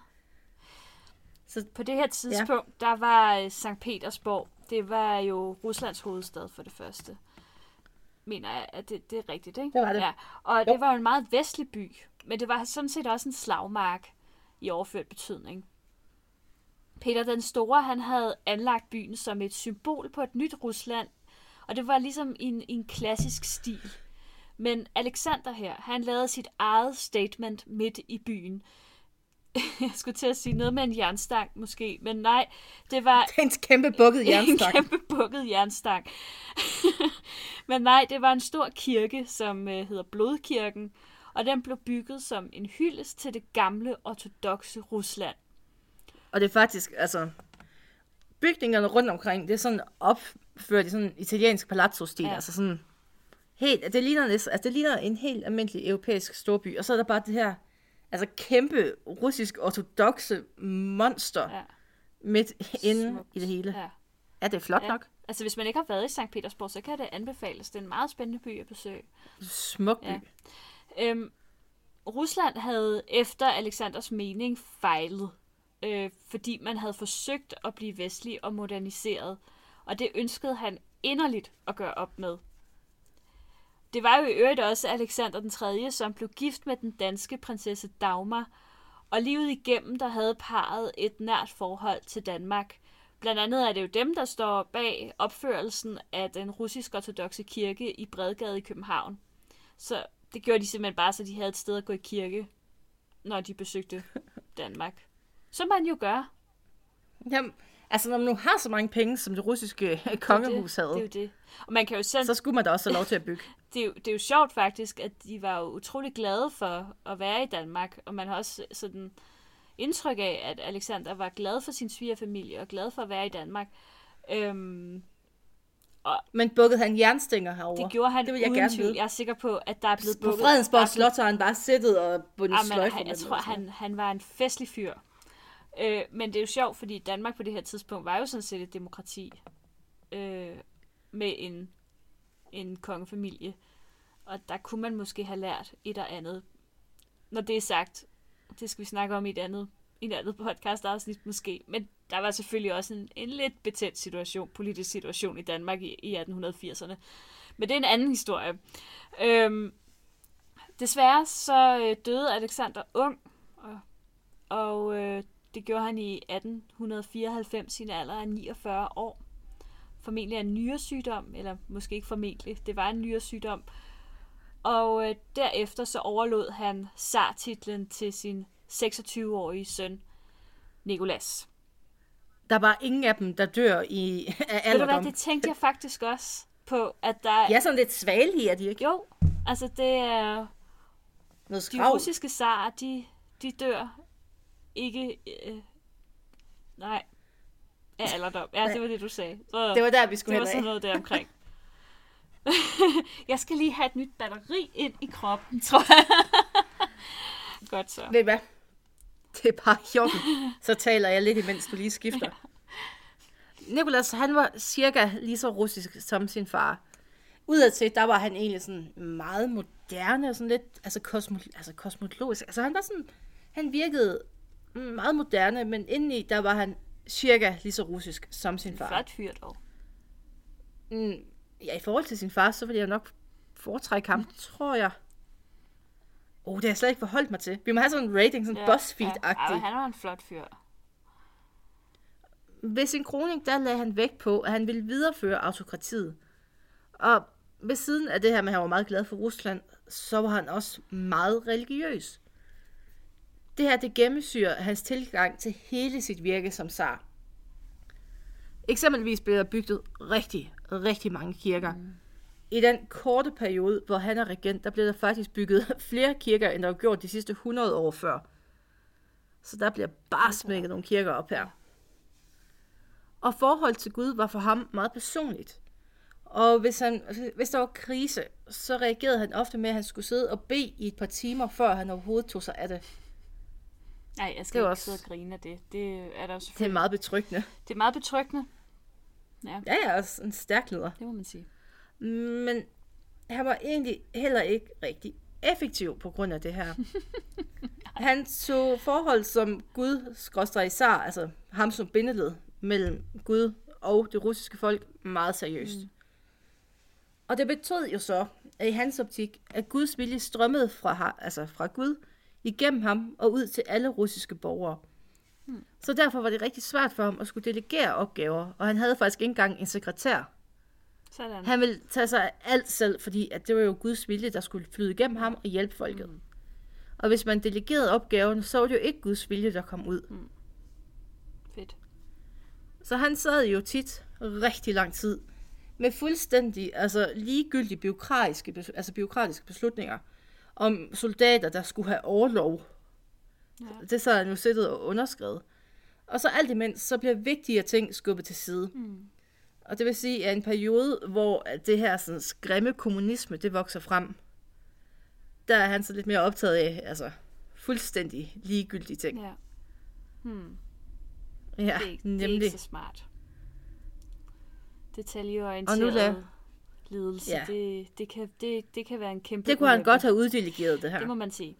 Så På det her tidspunkt, ja. der var øh, Sankt Petersborg, det var jo Ruslands hovedstad for det første. Mener jeg, at det, det er rigtigt, ikke? Det var det. Ja. Og Jo. det var jo en meget vestlig by, men det var sådan set også en slagmark i overført betydning. Peter den Store, han havde anlagt byen som et symbol på et nyt Rusland, og det var ligesom en, en klassisk stil. Men Alexander her, han lavede sit eget statement midt i byen. (laughs) Jeg skulle til at sige noget med en jernstang måske, men nej, det var Det er en kæmpe bukket (laughs) en jernstang. kæmpe bukket jernstang. (laughs) men nej, det var en stor kirke, som øh, hedder Blodkirken, og den blev bygget som en hyldest til det gamle ortodoxe Rusland. Og det er faktisk, altså, bygningerne rundt omkring, det er sådan opført i sådan en italiensk palazzo-stil, ja. Altså sådan helt, det ligner, altså det ligner en helt almindelig europæisk storby, og så er der bare det her, altså kæmpe russisk ortodoxe monster ja. Midt inde Smukt. i det hele. Ja, ja. det er flot ja. nok. Altså, hvis man ikke har været i St. Petersborg, så kan det anbefales. Det er en meget spændende by at besøge. Smuk by. Ja. Øhm, Rusland havde efter Alexanders mening fejlet, øh, fordi man havde forsøgt at blive vestlig og moderniseret, og det ønskede han inderligt at gøre op med. Det var jo i øvrigt også Alexander den 3., som blev gift med den danske prinsesse Dagmar, og livet igennem, der havde parret et nært forhold til Danmark. Blandt andet er det jo dem, der står bag opførelsen af den russisk-ortodoxe kirke i Bredgade i København. Så det gjorde de simpelthen bare, så de havde et sted at gå i kirke, når de besøgte (laughs) Danmark. Som man jo gør. Jamen, altså når man nu har så mange penge, som det russiske kongehus det, havde, Det er jo det. Og man kan jo selv... så skulle man da også have lov til at bygge. (laughs) det, er jo, det er jo sjovt faktisk, at de var jo utrolig glade for at være i Danmark, og man har også sådan indtryk af, at Alexander var glad for sin svigerfamilie og glad for at være i Danmark. Øhm, Men bukkede han jernstænger herover. det gjorde han det vil jeg uden gerne tvivl. vide. Jeg er sikker på, at der er blevet På bukket- Fredensborg er blevet- Slot har han bare sættet og bundet Jamen, sløjfer jeg dem tror, og han, han var en festlig fyr. Øh, men det er jo sjovt, fordi Danmark på det her tidspunkt var jo sådan set et demokrati. Øh, med en, en kongefamilie. Og der kunne man måske have lært et eller andet. Når det er sagt, det skal vi snakke om i et andet, i et andet podcast afsnit måske. Men der var selvfølgelig også en, en lidt betændt situation, politisk situation i Danmark i, i 1880'erne. Men det er en anden historie. Øhm, desværre så øh, døde Alexander ung, og, og øh, det gjorde han i 1894 i en alder af 49 år. Formentlig af en nyresygdom, eller måske ikke formentlig, det var en nyresygdom. Og øh, derefter så overlod han zartitlen til sin 26-årige søn, Nikolas. Der er bare ingen af dem, der dør i af Ved du hvad, alderdom. det tænkte jeg faktisk også på, at der... De er sådan lidt svagelige, er de ikke? Jo, altså det er... Noget De skrav. russiske zarer, de, de dør ikke... Øh, nej. Af alderdom. Ja, det var det, du sagde. Så, Det var der, vi skulle det var sådan noget der omkring. (laughs) jeg skal lige have et nyt batteri ind i kroppen, (laughs) tror jeg. Godt så. Ved hvad? Det er bare sjovt. Så taler jeg lidt, imens du lige skifter. (laughs) Nikolas, han var cirka lige så russisk som sin far. Udadtil, der var han egentlig sådan meget moderne og sådan lidt, altså, kosmo, altså kosmologisk. Altså han var sådan, han virkede meget moderne, men indeni, der var han cirka lige så russisk som sin far. Flot fyr dog. Mm, ja, i forhold til sin far, så ville jeg nok foretrække ham, tror jeg. Oh, det har jeg slet ikke forholdt mig til. Vi må have sådan en rating, sådan ja, BuzzFeed-agtig. Ja, han var en flot fyr. Ved sin kroning, der lagde han vægt på, at han ville videreføre autokratiet. Og ved siden af det her med, at han var meget glad for Rusland, så var han også meget religiøs. Det her, det gennemsyrer hans tilgang til hele sit virke som zar. Eksempelvis blev der bygget rigtig, rigtig mange kirker. Mm. I den korte periode, hvor han er regent, der blev der faktisk bygget (laughs) flere kirker, end der var gjort de sidste 100 år før. Så der bliver bare smækket nogle kirker op her. Og forhold til Gud var for ham meget personligt. Og hvis, han, hvis der var krise, så reagerede han ofte med, at han skulle sidde og bede i et par timer, før han overhovedet tog sig af det. Nej, jeg skal Det ikke også... sidde og grine af det. Det er der jo Det er selvfølgelig. meget betryggende. Det er meget betryggende. Ja, Ja, jeg er også en stærk leder. det må man sige. Men han var egentlig heller ikke rigtig effektiv på grund af det her. (laughs) han tog forhold som Gud skråstrej zar, altså ham som bindeled mellem Gud og det russiske folk, meget seriøst. Mm. Og det betød jo så, at i hans optik, at Guds vilje strømmede fra, altså fra Gud igennem ham og ud til alle russiske borgere. Mm. Så derfor var det rigtig svært for ham at skulle delegere opgaver, og han havde faktisk ikke engang en sekretær. Sådan. Han ville tage sig af alt selv, fordi at det var jo Guds vilje, der skulle flyde igennem ham og hjælpe folket. Mm. Og hvis man delegerede opgaven, så var det jo ikke Guds vilje, der kom ud. Mm. Fedt. Så han sad jo tit rigtig lang tid med fuldstændig altså ligegyldige biokratiske, altså biokratiske beslutninger om soldater, der skulle have overlov. Ja. Det sad han jo siddet og underskrevet. Og så alt imens, så bliver vigtigere ting skubbet til side. Mm. Og det vil sige, at en periode, hvor det her sådan, grimme kommunisme, det vokser frem, der er han så lidt mere optaget af, altså fuldstændig ligegyldige ting. Ja. Hmm. Ja, Det, er ikke, det er nemlig. ikke så smart. Detaljeorienteret Og nu lad- ledelse, Ja. det, det, kan, det, det kan være en kæmpe Det kunne han godt have uddelegeret, det her. Det må man sige.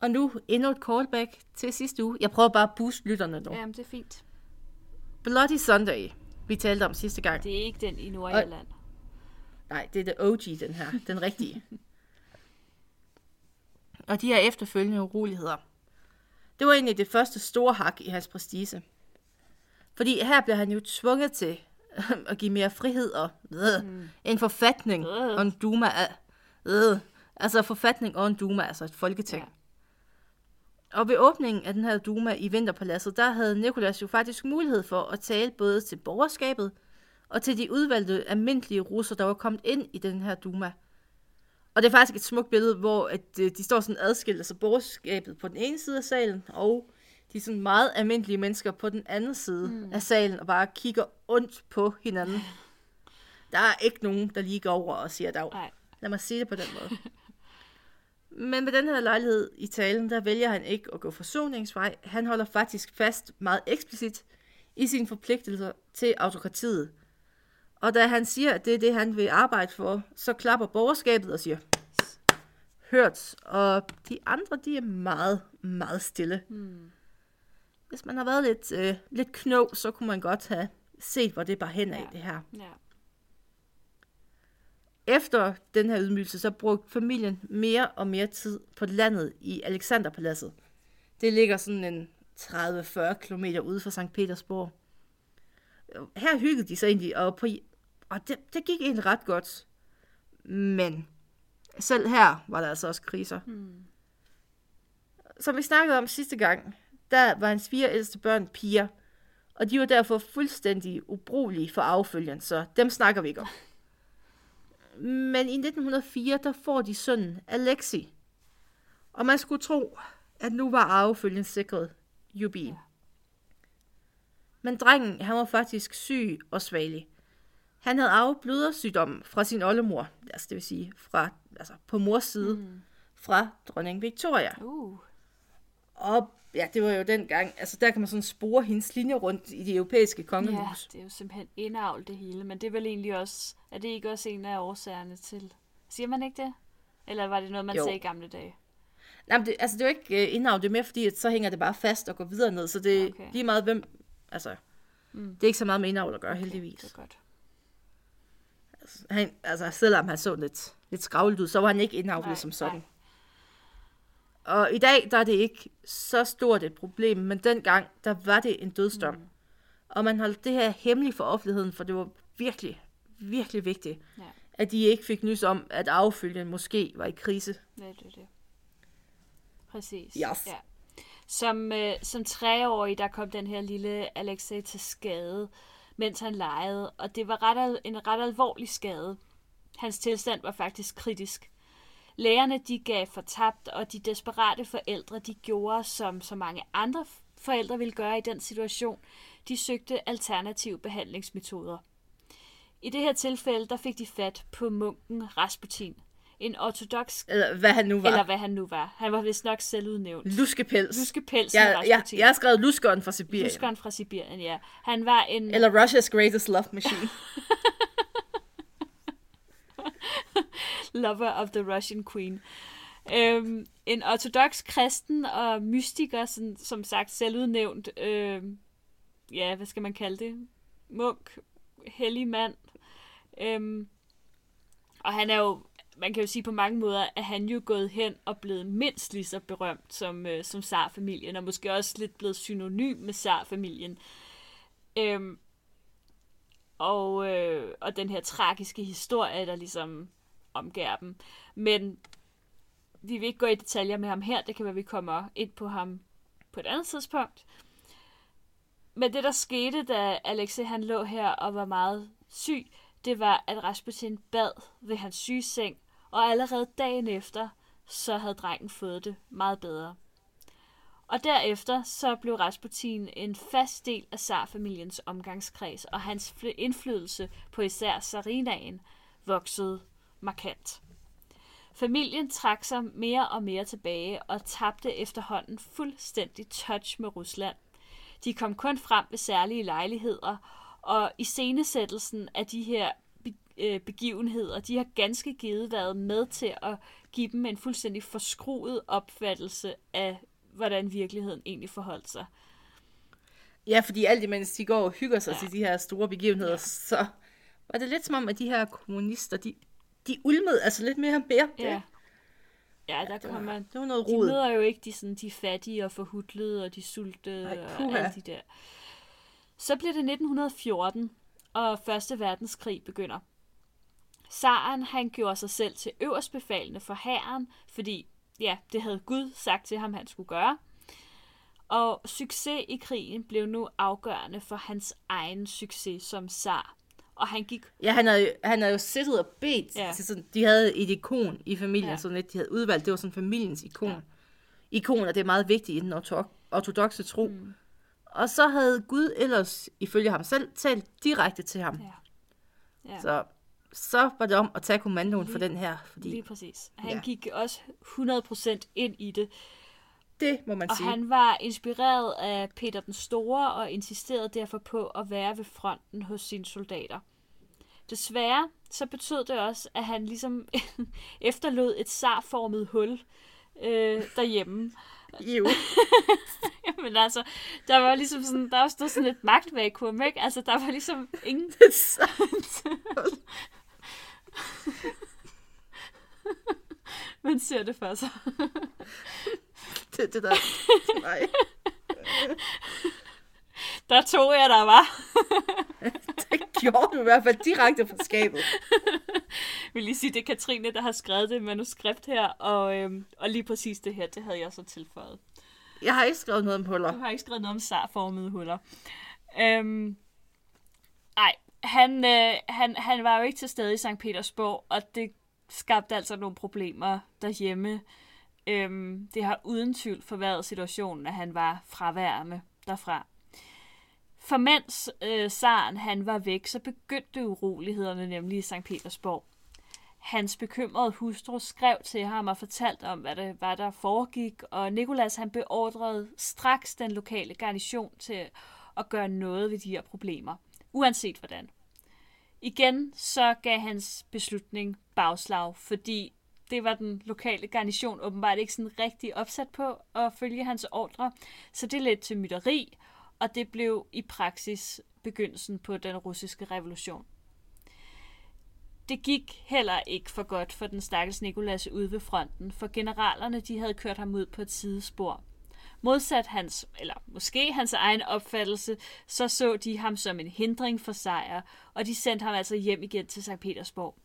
Og nu endnu et callback til sidste uge. Jeg prøver bare at booste lytterne nu. Jamen, det er fint. Bloody Sunday, vi talte om sidste gang. Det er ikke den i Nordjylland. Nej, det er the OG, den her. (laughs) Den rigtige. (laughs) og de her efterfølgende uroligheder. Det var egentlig det første store hak i hans prestige. Fordi her bliver han jo tvunget til (laughs) at give mere frihed og øh, mm. en forfatning Øh. og en duma. Øh, altså forfatning og en duma, altså et folketing. Ja. Og ved åbningen af den her Duma i Vinterpaladset, der havde Nikolas jo faktisk mulighed for at tale både til borgerskabet og til de udvalgte almindelige russer, der var kommet ind i den her Duma. Og det er faktisk et smukt billede, hvor at, øh, de står sådan adskilt, altså borgerskabet på den ene side af salen, og de sådan meget almindelige mennesker på den anden side mm. af salen, og bare kigger ondt på hinanden. Der er ikke nogen, der lige går over og siger dag. Nej. Lad mig sige det på den måde. (laughs) Men med den her lejlighed i talen, der vælger han ikke at gå forsoningsvej. Han holder faktisk fast meget eksplicit i sine forpligtelser til autokratiet. Og da han siger, at det er det, han vil arbejde for, så klapper borgerskabet og siger, hørt. Og de andre, de er meget, meget stille. Hmm. Hvis man har været lidt, øh, lidt knå, så kunne man godt have set, hvor det bare hen af, Ja. det her. Ja. Efter den her ydmygelse, så brugte familien mere og mere tid på landet i Alexanderpaladset. Det ligger sådan en 30-40 km ude fra St. Petersborg. Her hyggede de sig egentlig, og, på, og det, det gik egentlig ret godt. Men selv her var der altså også kriser. Hmm. Som vi snakkede om sidste gang, der var hans fire ældste børn piger, og de var derfor fuldstændig ubrugelige for affølgen, så dem snakker vi ikke om. Men i 1904, der får de sønnen Alexi. Og man skulle tro, at nu var arvefølgen sikret Jubin. Men drengen, han var faktisk syg og svagelig. Han havde arvet blødersygdom fra sin oldemor, altså det vil sige fra, altså på mors side, Mm. fra dronning Victoria. Uh. Og ja, det var jo dengang, altså der kan man sådan spore hendes linje rundt i de europæiske Ja, kongehus. det er jo simpelthen indavl det hele, men det er vel egentlig også, er det ikke også en af årsagerne til, siger man ikke det? Eller var det noget, man Jo. sagde i gamle dage? Nej, men det, altså det er jo ikke uh, indhavn, det er mere fordi, at så hænger det bare fast og går videre ned, så det er Okay. lige meget hvem, altså, Mm. det er ikke så meget med indavl at gøre, Okay, heldigvis. Det er godt. Han, altså, selvom han så lidt, lidt skravlet ud, så var han ikke indavlet som sådan. nej. Og i dag, der er det ikke så stort et problem, men dengang, der var det en dødsdom. Mm. Og man holdt det her hemmeligt for offentligheden, for det var virkelig, virkelig vigtigt, Ja. at de ikke fik nys om, at affølgen måske var i krise. Ja, det er det. Præcis. Yes. Ja. Som, øh, som treårig, der kom den her lille Alexei til skade, mens han legede, og det var ret, al- en ret alvorlig skade. Hans tilstand var faktisk kritisk. Lægerne de gav fortabt, og de desperate forældre de gjorde, som så mange andre forældre ville gøre i den situation. De søgte alternative behandlingsmetoder. I det her tilfælde, der fik de fat på munken Rasputin, en ortodox Eller hvad han nu var. eller hvad han nu var. Han var vist nok selvudnævnt. Luskepels. Luskepelsen jeg, jeg, jeg har skrevet luskeren fra Sibirien. Luskeren fra Sibirien, ja. Han var en... Eller Russia's Greatest Love Machine. (laughs) (laughs) lover of the Russian Queen. Øhm, en ortodox kristen og mystiker, sådan, som sagt selvudnævnt, øhm, ja, hvad skal man kalde det? Munk, hellig mand. Øhm, og han er jo, man kan jo sige på mange måder, at han jo gået hen og blevet mindst lige så berømt som, øh, som Tsar-familien, og måske også lidt blevet synonym med Tsar-familien. Øhm, og, øh, og den her tragiske historie, der ligesom omgærer dem. Men vi vil ikke gå i detaljer med ham her. Det kan være, vi kommer ind på ham på et andet tidspunkt. Men det, der skete, da Alexei han lå her og var meget syg, det var, at Rasputin bad ved hans sygeseng, og allerede dagen efter, så havde drengen fået det meget bedre. Og derefter så blev Rasputin en fast del af zarfamiliens omgangskreds, og hans indflydelse på især Sarinaen voksede markant. Familien trak sig mere og mere tilbage og tabte efterhånden fuldstændig touch med Rusland. De kom kun frem ved særlige lejligheder, og i scenesættelsen af de her øh, begivenheder, de har ganske givet været med til at give dem en fuldstændig forskruet opfattelse af, hvordan virkeligheden egentlig forholdt sig. Ja, fordi alt imens de går og hygger sig Ja. ja. til de her store begivenheder, ja. så var det lidt som om, at de her kommunister, de, de ulmede altså lidt mere og mere. Ja, ja der var, kommer... det var noget De rod. møder jo ikke de, sådan, de fattige og forhudlede og de sultede Ej, og alle de der. Så bliver det 1914, og Første Verdenskrig begynder. Zaren, han gjorde sig selv til øverstbefalende for hæren, fordi ja, det havde Gud sagt til ham, han skulle gøre. Og succes i krigen blev nu afgørende for hans egen succes som zar. Og han gik Ja, han havde, han havde jo siddet og bedt Ja. til sådan, de havde et ikon i familien, Ja. sådan lidt, de havde udvalgt, det var sådan familiens ikon. Ja. Ikoner, det er meget vigtigt i den orto- ortodoxe tro. Mm. Og så havde Gud ellers, ifølge ham selv, talt direkte til ham. Ja. Ja. Så, så var det om at tage kommandoen for Lige- den her, fordi lige præcis. Han Ja. gik også 100% ind i det. det må man Og sige. han var inspireret af Peter den Store og insisterede derfor på at være ved fronten hos sine soldater. Desværre så betød det også, at han ligesom (laughs) efterlod et sarformet hul øh, derhjemme. (laughs) Jo. Men altså, der var ligesom sådan, der var stod sådan et magtvakuum, ikke? Altså, der var ligesom ingen... (laughs) Så- Man ser det for sig. det, det der. Nej, (laughs) Der tog jeg, der var. (laughs) det gjorde du i hvert fald direkte fra skabet. Jeg (laughs) vil lige sige, det er Katrine, der har skrevet det manuskript her, og, øhm, og lige præcis det her, det havde jeg så tilføjet. Jeg har ikke skrevet noget om Du huller. har ikke skrevet noget om sarformede huller. Øhm, ej, han, øh, han, han var jo ikke til stede i St. Petersborg, og det skabte altså nogle problemer derhjemme. Øhm, det har uden tvivl forværret situationen, at han var fraværende derfra. For mens øh, zaren han var væk, så begyndte urolighederne nemlig i St. Petersborg. Hans bekymrede hustru skrev til ham og fortalte om, hvad det var, der foregik, og Nikolas han beordrede straks den lokale garnison til at gøre noget ved de her problemer, uanset hvordan. Igen så gav hans beslutning bagslag, fordi det var den lokale garnison åbenbart ikke sådan rigtig opsat på at følge hans ordre, så det ledte til mytteri, og det blev i praksis begyndelsen på den russiske revolution. Det gik heller ikke for godt for den stakkels Nikolas ude ved fronten, for generalerne de havde kørt ham ud på et sidespor. Modsat hans, eller måske hans egen opfattelse, så så de ham som en hindring for sejr, og de sendte ham altså hjem igen til St. Petersborg.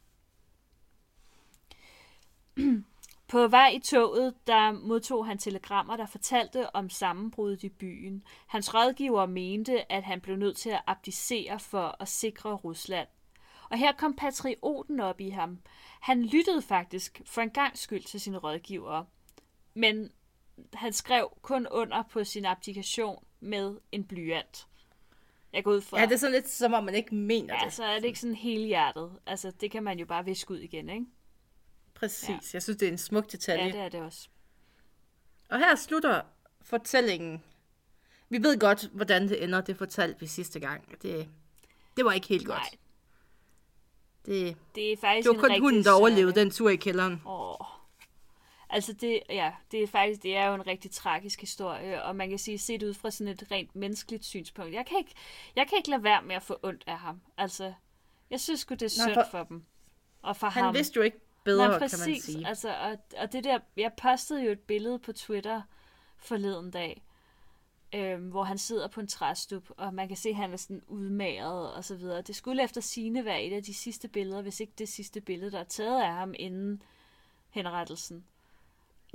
(clears throat) På vej i toget, der modtog han telegrammer, der fortalte om sammenbruddet i byen. Hans rådgiver mente, at han blev nødt til at abdicere for at sikre Rusland. Og her kom patrioten op i ham. Han lyttede faktisk for en gang skyld til sine rådgivere. Men han skrev kun under på sin abdikation med en blyant. Jeg går ud fra... Ja, det er sådan lidt som om, man ikke mener ja, det. så er det ikke sådan helt hjertet. Altså, det kan man jo bare viske ud igen, ikke? Præcis. Ja. Jeg synes, det er en smuk detalje. Ja, det er det også. Og her slutter fortællingen. Vi ved godt, hvordan det ender. Det fortalte vi sidste gang. Det, det var ikke helt godt. Nej, Det, det er faktisk det var kun hunden, der overlevede den tur i kælderen. Åh. Altså det, ja, det er faktisk, det er jo en rigtig tragisk historie, og man kan sige, set ud fra sådan et rent menneskeligt synspunkt. Jeg kan ikke, jeg kan ikke lade være med at få ondt af ham. Altså, jeg synes sgu, det er synd for- for dem. Og for Han ham. vidste jo ikke bedre, Nej, kan man præcis. sige. Altså, og, og det der, jeg postede jo et billede på Twitter forleden dag, øhm, hvor han sidder på en træstup, og man kan se, at han er sådan udmagret og så videre. Det skulle efter sine være et af de sidste billeder, hvis ikke det sidste billede, der er taget af ham inden henrettelsen.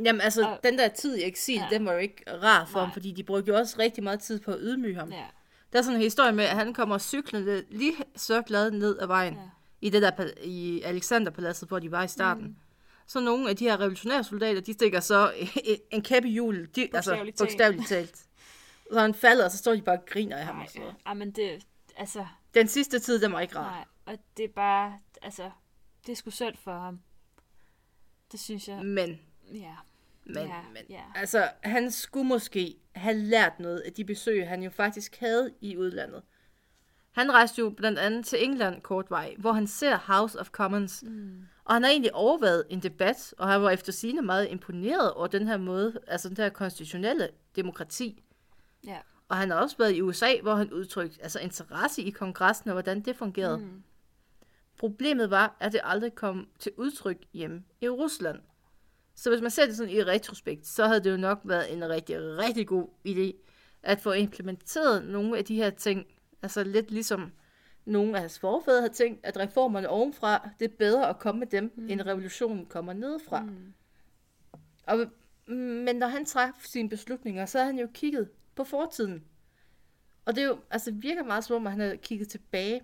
Jamen altså, Og- den der tid i eksil, ja. den var jo ikke rar for Nej. ham, fordi de brugte jo også rigtig meget tid på at ydmyge ham. Ja, Der er sådan en historie med, at han kommer cyklende lige så glad ned ad vejen. Ja. I det der i Alexanderpaladset, hvor de var i starten. Mm. Så nogle af de her revolutionære soldater, de stikker så (laughs) en kæp i hjulet. De, altså, Bogstaveligt talt. Så han falder, og så står de bare og griner af ham. nej, Og så. ja. men det, altså, Den sidste tid, den var ikke rar. nej, og det er bare, altså, det er sgu synd for ham. Det synes jeg, Men, ja. men, Ja, men. ja. Altså, han skulle måske have lært noget af de besøg, han jo faktisk havde i udlandet. Han rejste jo blandt andet til England kort vej, hvor han ser House of Commons. Mm. Og han har egentlig overvejet en debat, og han var efter sigende meget imponeret over den her måde, altså den her konstitutionelle demokrati. Ja. Og han har også været i USA, hvor han udtrykte altså interesse i kongressen og hvordan det fungerede. Mm. Problemet var, at det aldrig kom til udtryk hjemme i Rusland. Så hvis man ser det sådan i retrospekt, så havde det jo nok været en rigtig, rigtig god idé at få implementeret nogle af de her ting. Altså lidt ligesom nogle af hans forfædre havde tænkt, at reformerne ovenfra, det er bedre at komme med dem, mm. end revolutionen kommer nedefra. Mm. Og, men når han træffede sine beslutninger, så havde han jo kigget på fortiden. Og det er jo, altså virker meget som om, at han havde kigget tilbage.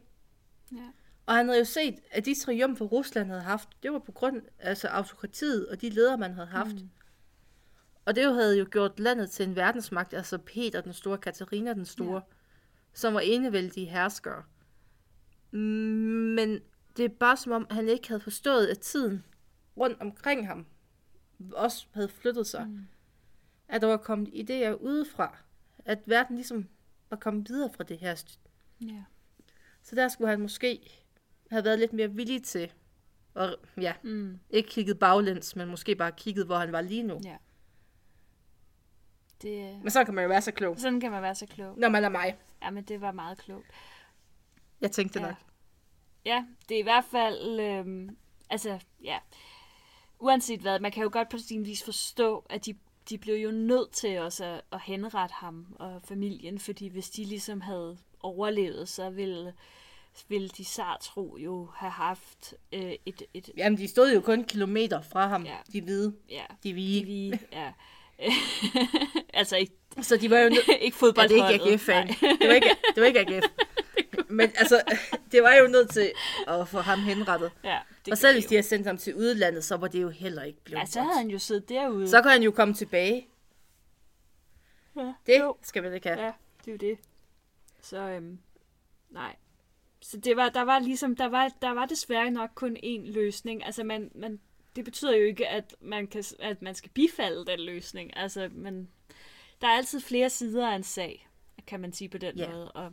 Ja. Og han havde jo set, at de triumfer, Rusland havde haft, det var på grund af altså, autokratiet og de ledere, man havde haft. Mm. Og det jo havde jo gjort landet til en verdensmagt, altså Peter den store, Katarina den store, ja. Som var enevældige herskere. Men det er bare som om, han ikke havde forstået, at tiden rundt omkring ham også havde flyttet sig. Mm. At der var kommet idéer udefra. At verden ligesom var kommet videre fra det her. Ja. Så der skulle han måske have været lidt mere villig til og ja, Mm. ikke kigget baglæns, men måske bare kigget, hvor han var lige nu. Ja. Det, Men så kan man jo være så klog, sådan kan man være så klog. når man er mig. Ja, men det var meget klogt. Jeg tænkte Ja. nok. Ja, det er i hvert fald, øhm, altså, ja, uanset hvad, man kan jo godt på sin vis forstå, at de, de blev jo nødt til også at, at henrette ham og familien, fordi hvis de ligesom havde overlevet, så ville, ville de sartro jo have haft øh, et, et, Jamen, de stod jo kun kilometer fra ham, Ja. de hvide, ja, de de hvide. vi, (laughs) ja, (laughs) altså ikke, Så de var jo nødt... (laughs) ikke Ja, det er fodboldholdet. ikke AGF-fan. Det var ikke, (laughs) det var ikke AGF. Men altså, det var jo nødt til at få ham henrettet. Ja, det og selv hvis de havde sendt ham til udlandet, så var det jo heller ikke blevet. Ja, så havde han jo siddet derude. Så kan han jo komme tilbage. ja, Det jo. skal vi ikke have. Ja, det er jo det. Så øhm, nej. Så det var, der var ligesom, der var, der var desværre nok kun én løsning. Altså man, man, det betyder jo ikke, at man, kan, at man skal bifalde den løsning. Altså, men der er altid flere sider af en sag, kan man sige på den Ja. måde. Og,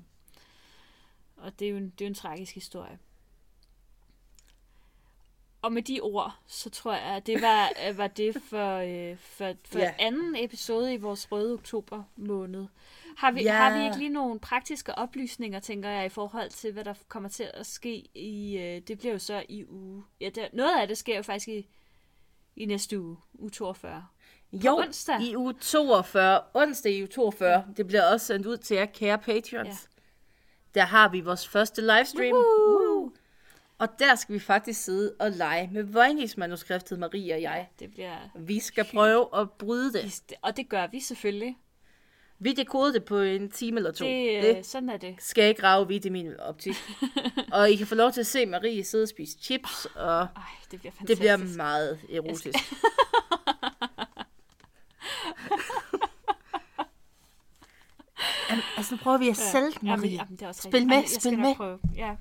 og det er jo en, det er jo en tragisk historie. Og med de ord, så tror jeg, at det var, (laughs) var det for, øh, for, for Ja. anden episode i vores røde oktober måned. Har vi, Ja. har vi ikke lige nogle praktiske oplysninger, tænker jeg, i forhold til, hvad der kommer til at ske i... Øh, det bliver jo så i uge... Ja, der, noget af det sker jo faktisk i, i næste uge, uge 42. Jo, onsdag. i uge 42, onsdag i uge 42, det bliver også sendt ud til jer, kære Patreons. Ja. Der har vi vores første livestream. Woohoo! Og der skal vi faktisk sidde og lege med Voynich-manuskriptet, Marie og jeg. Det bliver... Vi skal prøve at bryde det. Og det gør vi selvfølgelig. Vi dekodede det på en time eller to. Det, Det øh, sådan er det. skal ikke rave vidt i min optik. (laughs) og I kan få lov til at se Marie sidde og spise chips, og Ej, det bliver det fantastisk. bliver meget erotisk. Jamen, altså, nu prøver vi at sælge den, Jamen, Marie. jamen, det er også Spil med, Jamen, jeg spil skal med. Prøve. Ja.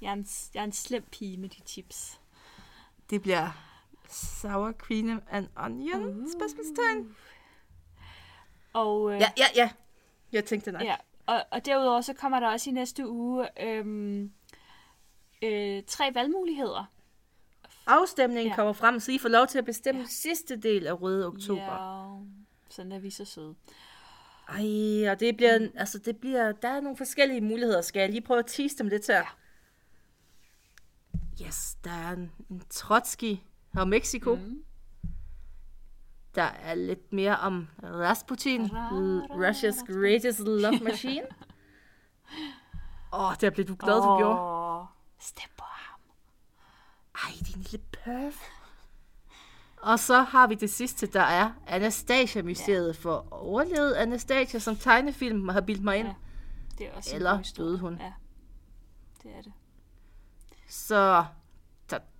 Jeg, er en, jeg er en slem pige med de chips. Det bliver sour cream and onion, uh. spørgsmålstegn. Og, øh, Ja, ja, ja. Jeg tænkte nok. ja. Og, og derudover så kommer der også i næste uge øhm, øh, tre valgmuligheder. Afstemningen Ja. kommer frem, så I får lov til at bestemme ja. sidste del af Røde Oktober. Ja, sådan er vi så søde. Ej, og det bliver, altså det bliver, der er nogle forskellige muligheder. Skal jeg lige prøve at tease dem lidt her? Yes, der er en, en Trotsky og Mexico. Mm. Der er lidt mere om Rasputin, Russia's greatest love machine. (laughs) Åh, oh, der blev du glad, du gjorde. Åh, Stem på ham. Ej, din lille perf. Og så har vi det sidste, der er Anastasia-mysteriet. Ja. For overlevede Anastasia som tegnefilm har bildt mig ind. Ja. Det er også Eller døde hun. Ja, det er det. Så...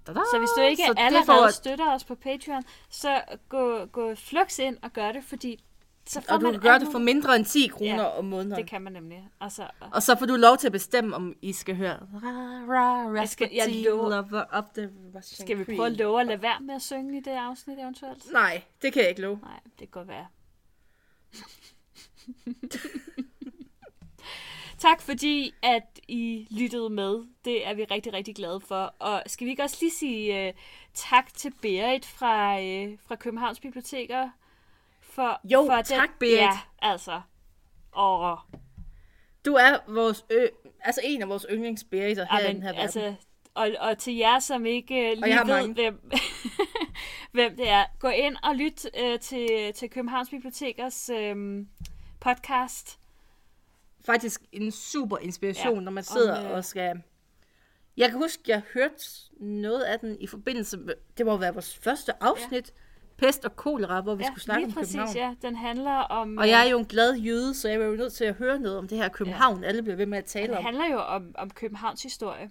Da, da, da. Så hvis du ikke så allerede får- støtter os på Patreon, så gå, gå flux ind og gør det, fordi så får Og du man kan gøre det for mindre end 10 kroner Ja, om måneden. Det kan man nemlig. Altså, og- Og så får du lov til at bestemme, om I skal høre ra, ra, Jeg skal- jeg lover- lover of the Russian skal vi prøve at love at lade være med at synge i det afsnit eventuelt? Nej, det kan jeg ikke love. Nej, det kan godt være. (laughs) Tak fordi, at I lyttede med. Det er vi rigtig, rigtig glade for. Og skal vi ikke også lige sige uh, tak til Berit fra, uh, fra Københavns Biblioteker? For, Jo, for tak, Berit. Ja, altså. Og, Du er vores ø- altså en af vores yndlingsberitter her i den her verden. altså, og, og til jer, som ikke uh, lige ved, mange. hvem, (laughs) hvem det er, gå ind og lyt uh, til, til Københavns Bibliotekers um, podcast. Faktisk en super inspiration, Ja, når man sidder om, øh, og skal... Jeg kan huske, jeg hørte noget af den i forbindelse med... Det må være vores første afsnit. Pest og kolera, hvor vi skulle snakke om præcis, København. ja. Den handler om... Og jeg er jo en glad jyde, så jeg var jo nødt til at høre noget om det her København, alle bliver ved med at øh, tale det om. handler jo om, om Københavns historie.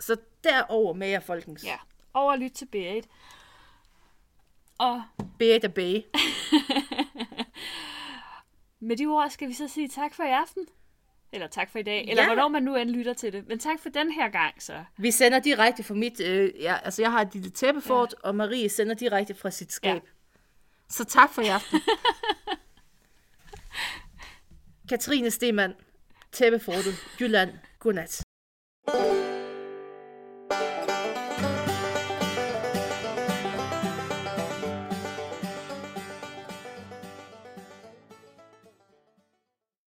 Så derover med jer, folkens. Ja. Over at lytte til Berit. Og Berit og Bay. (laughs) med de ord skal vi så sige tak for i aften. Eller tak for i dag. Eller Ja. hvornår man nu end lytter til det. Men tak for den her gang, så. Vi sender direkte fra mit... Øh, ja, altså, jeg har et lille tæppefort, ja. og Marie sender direkte fra sit skab. Ja. Så tak for i aften. (laughs) Katrine Stemann, Tæppefortet, Jylland. Godnat.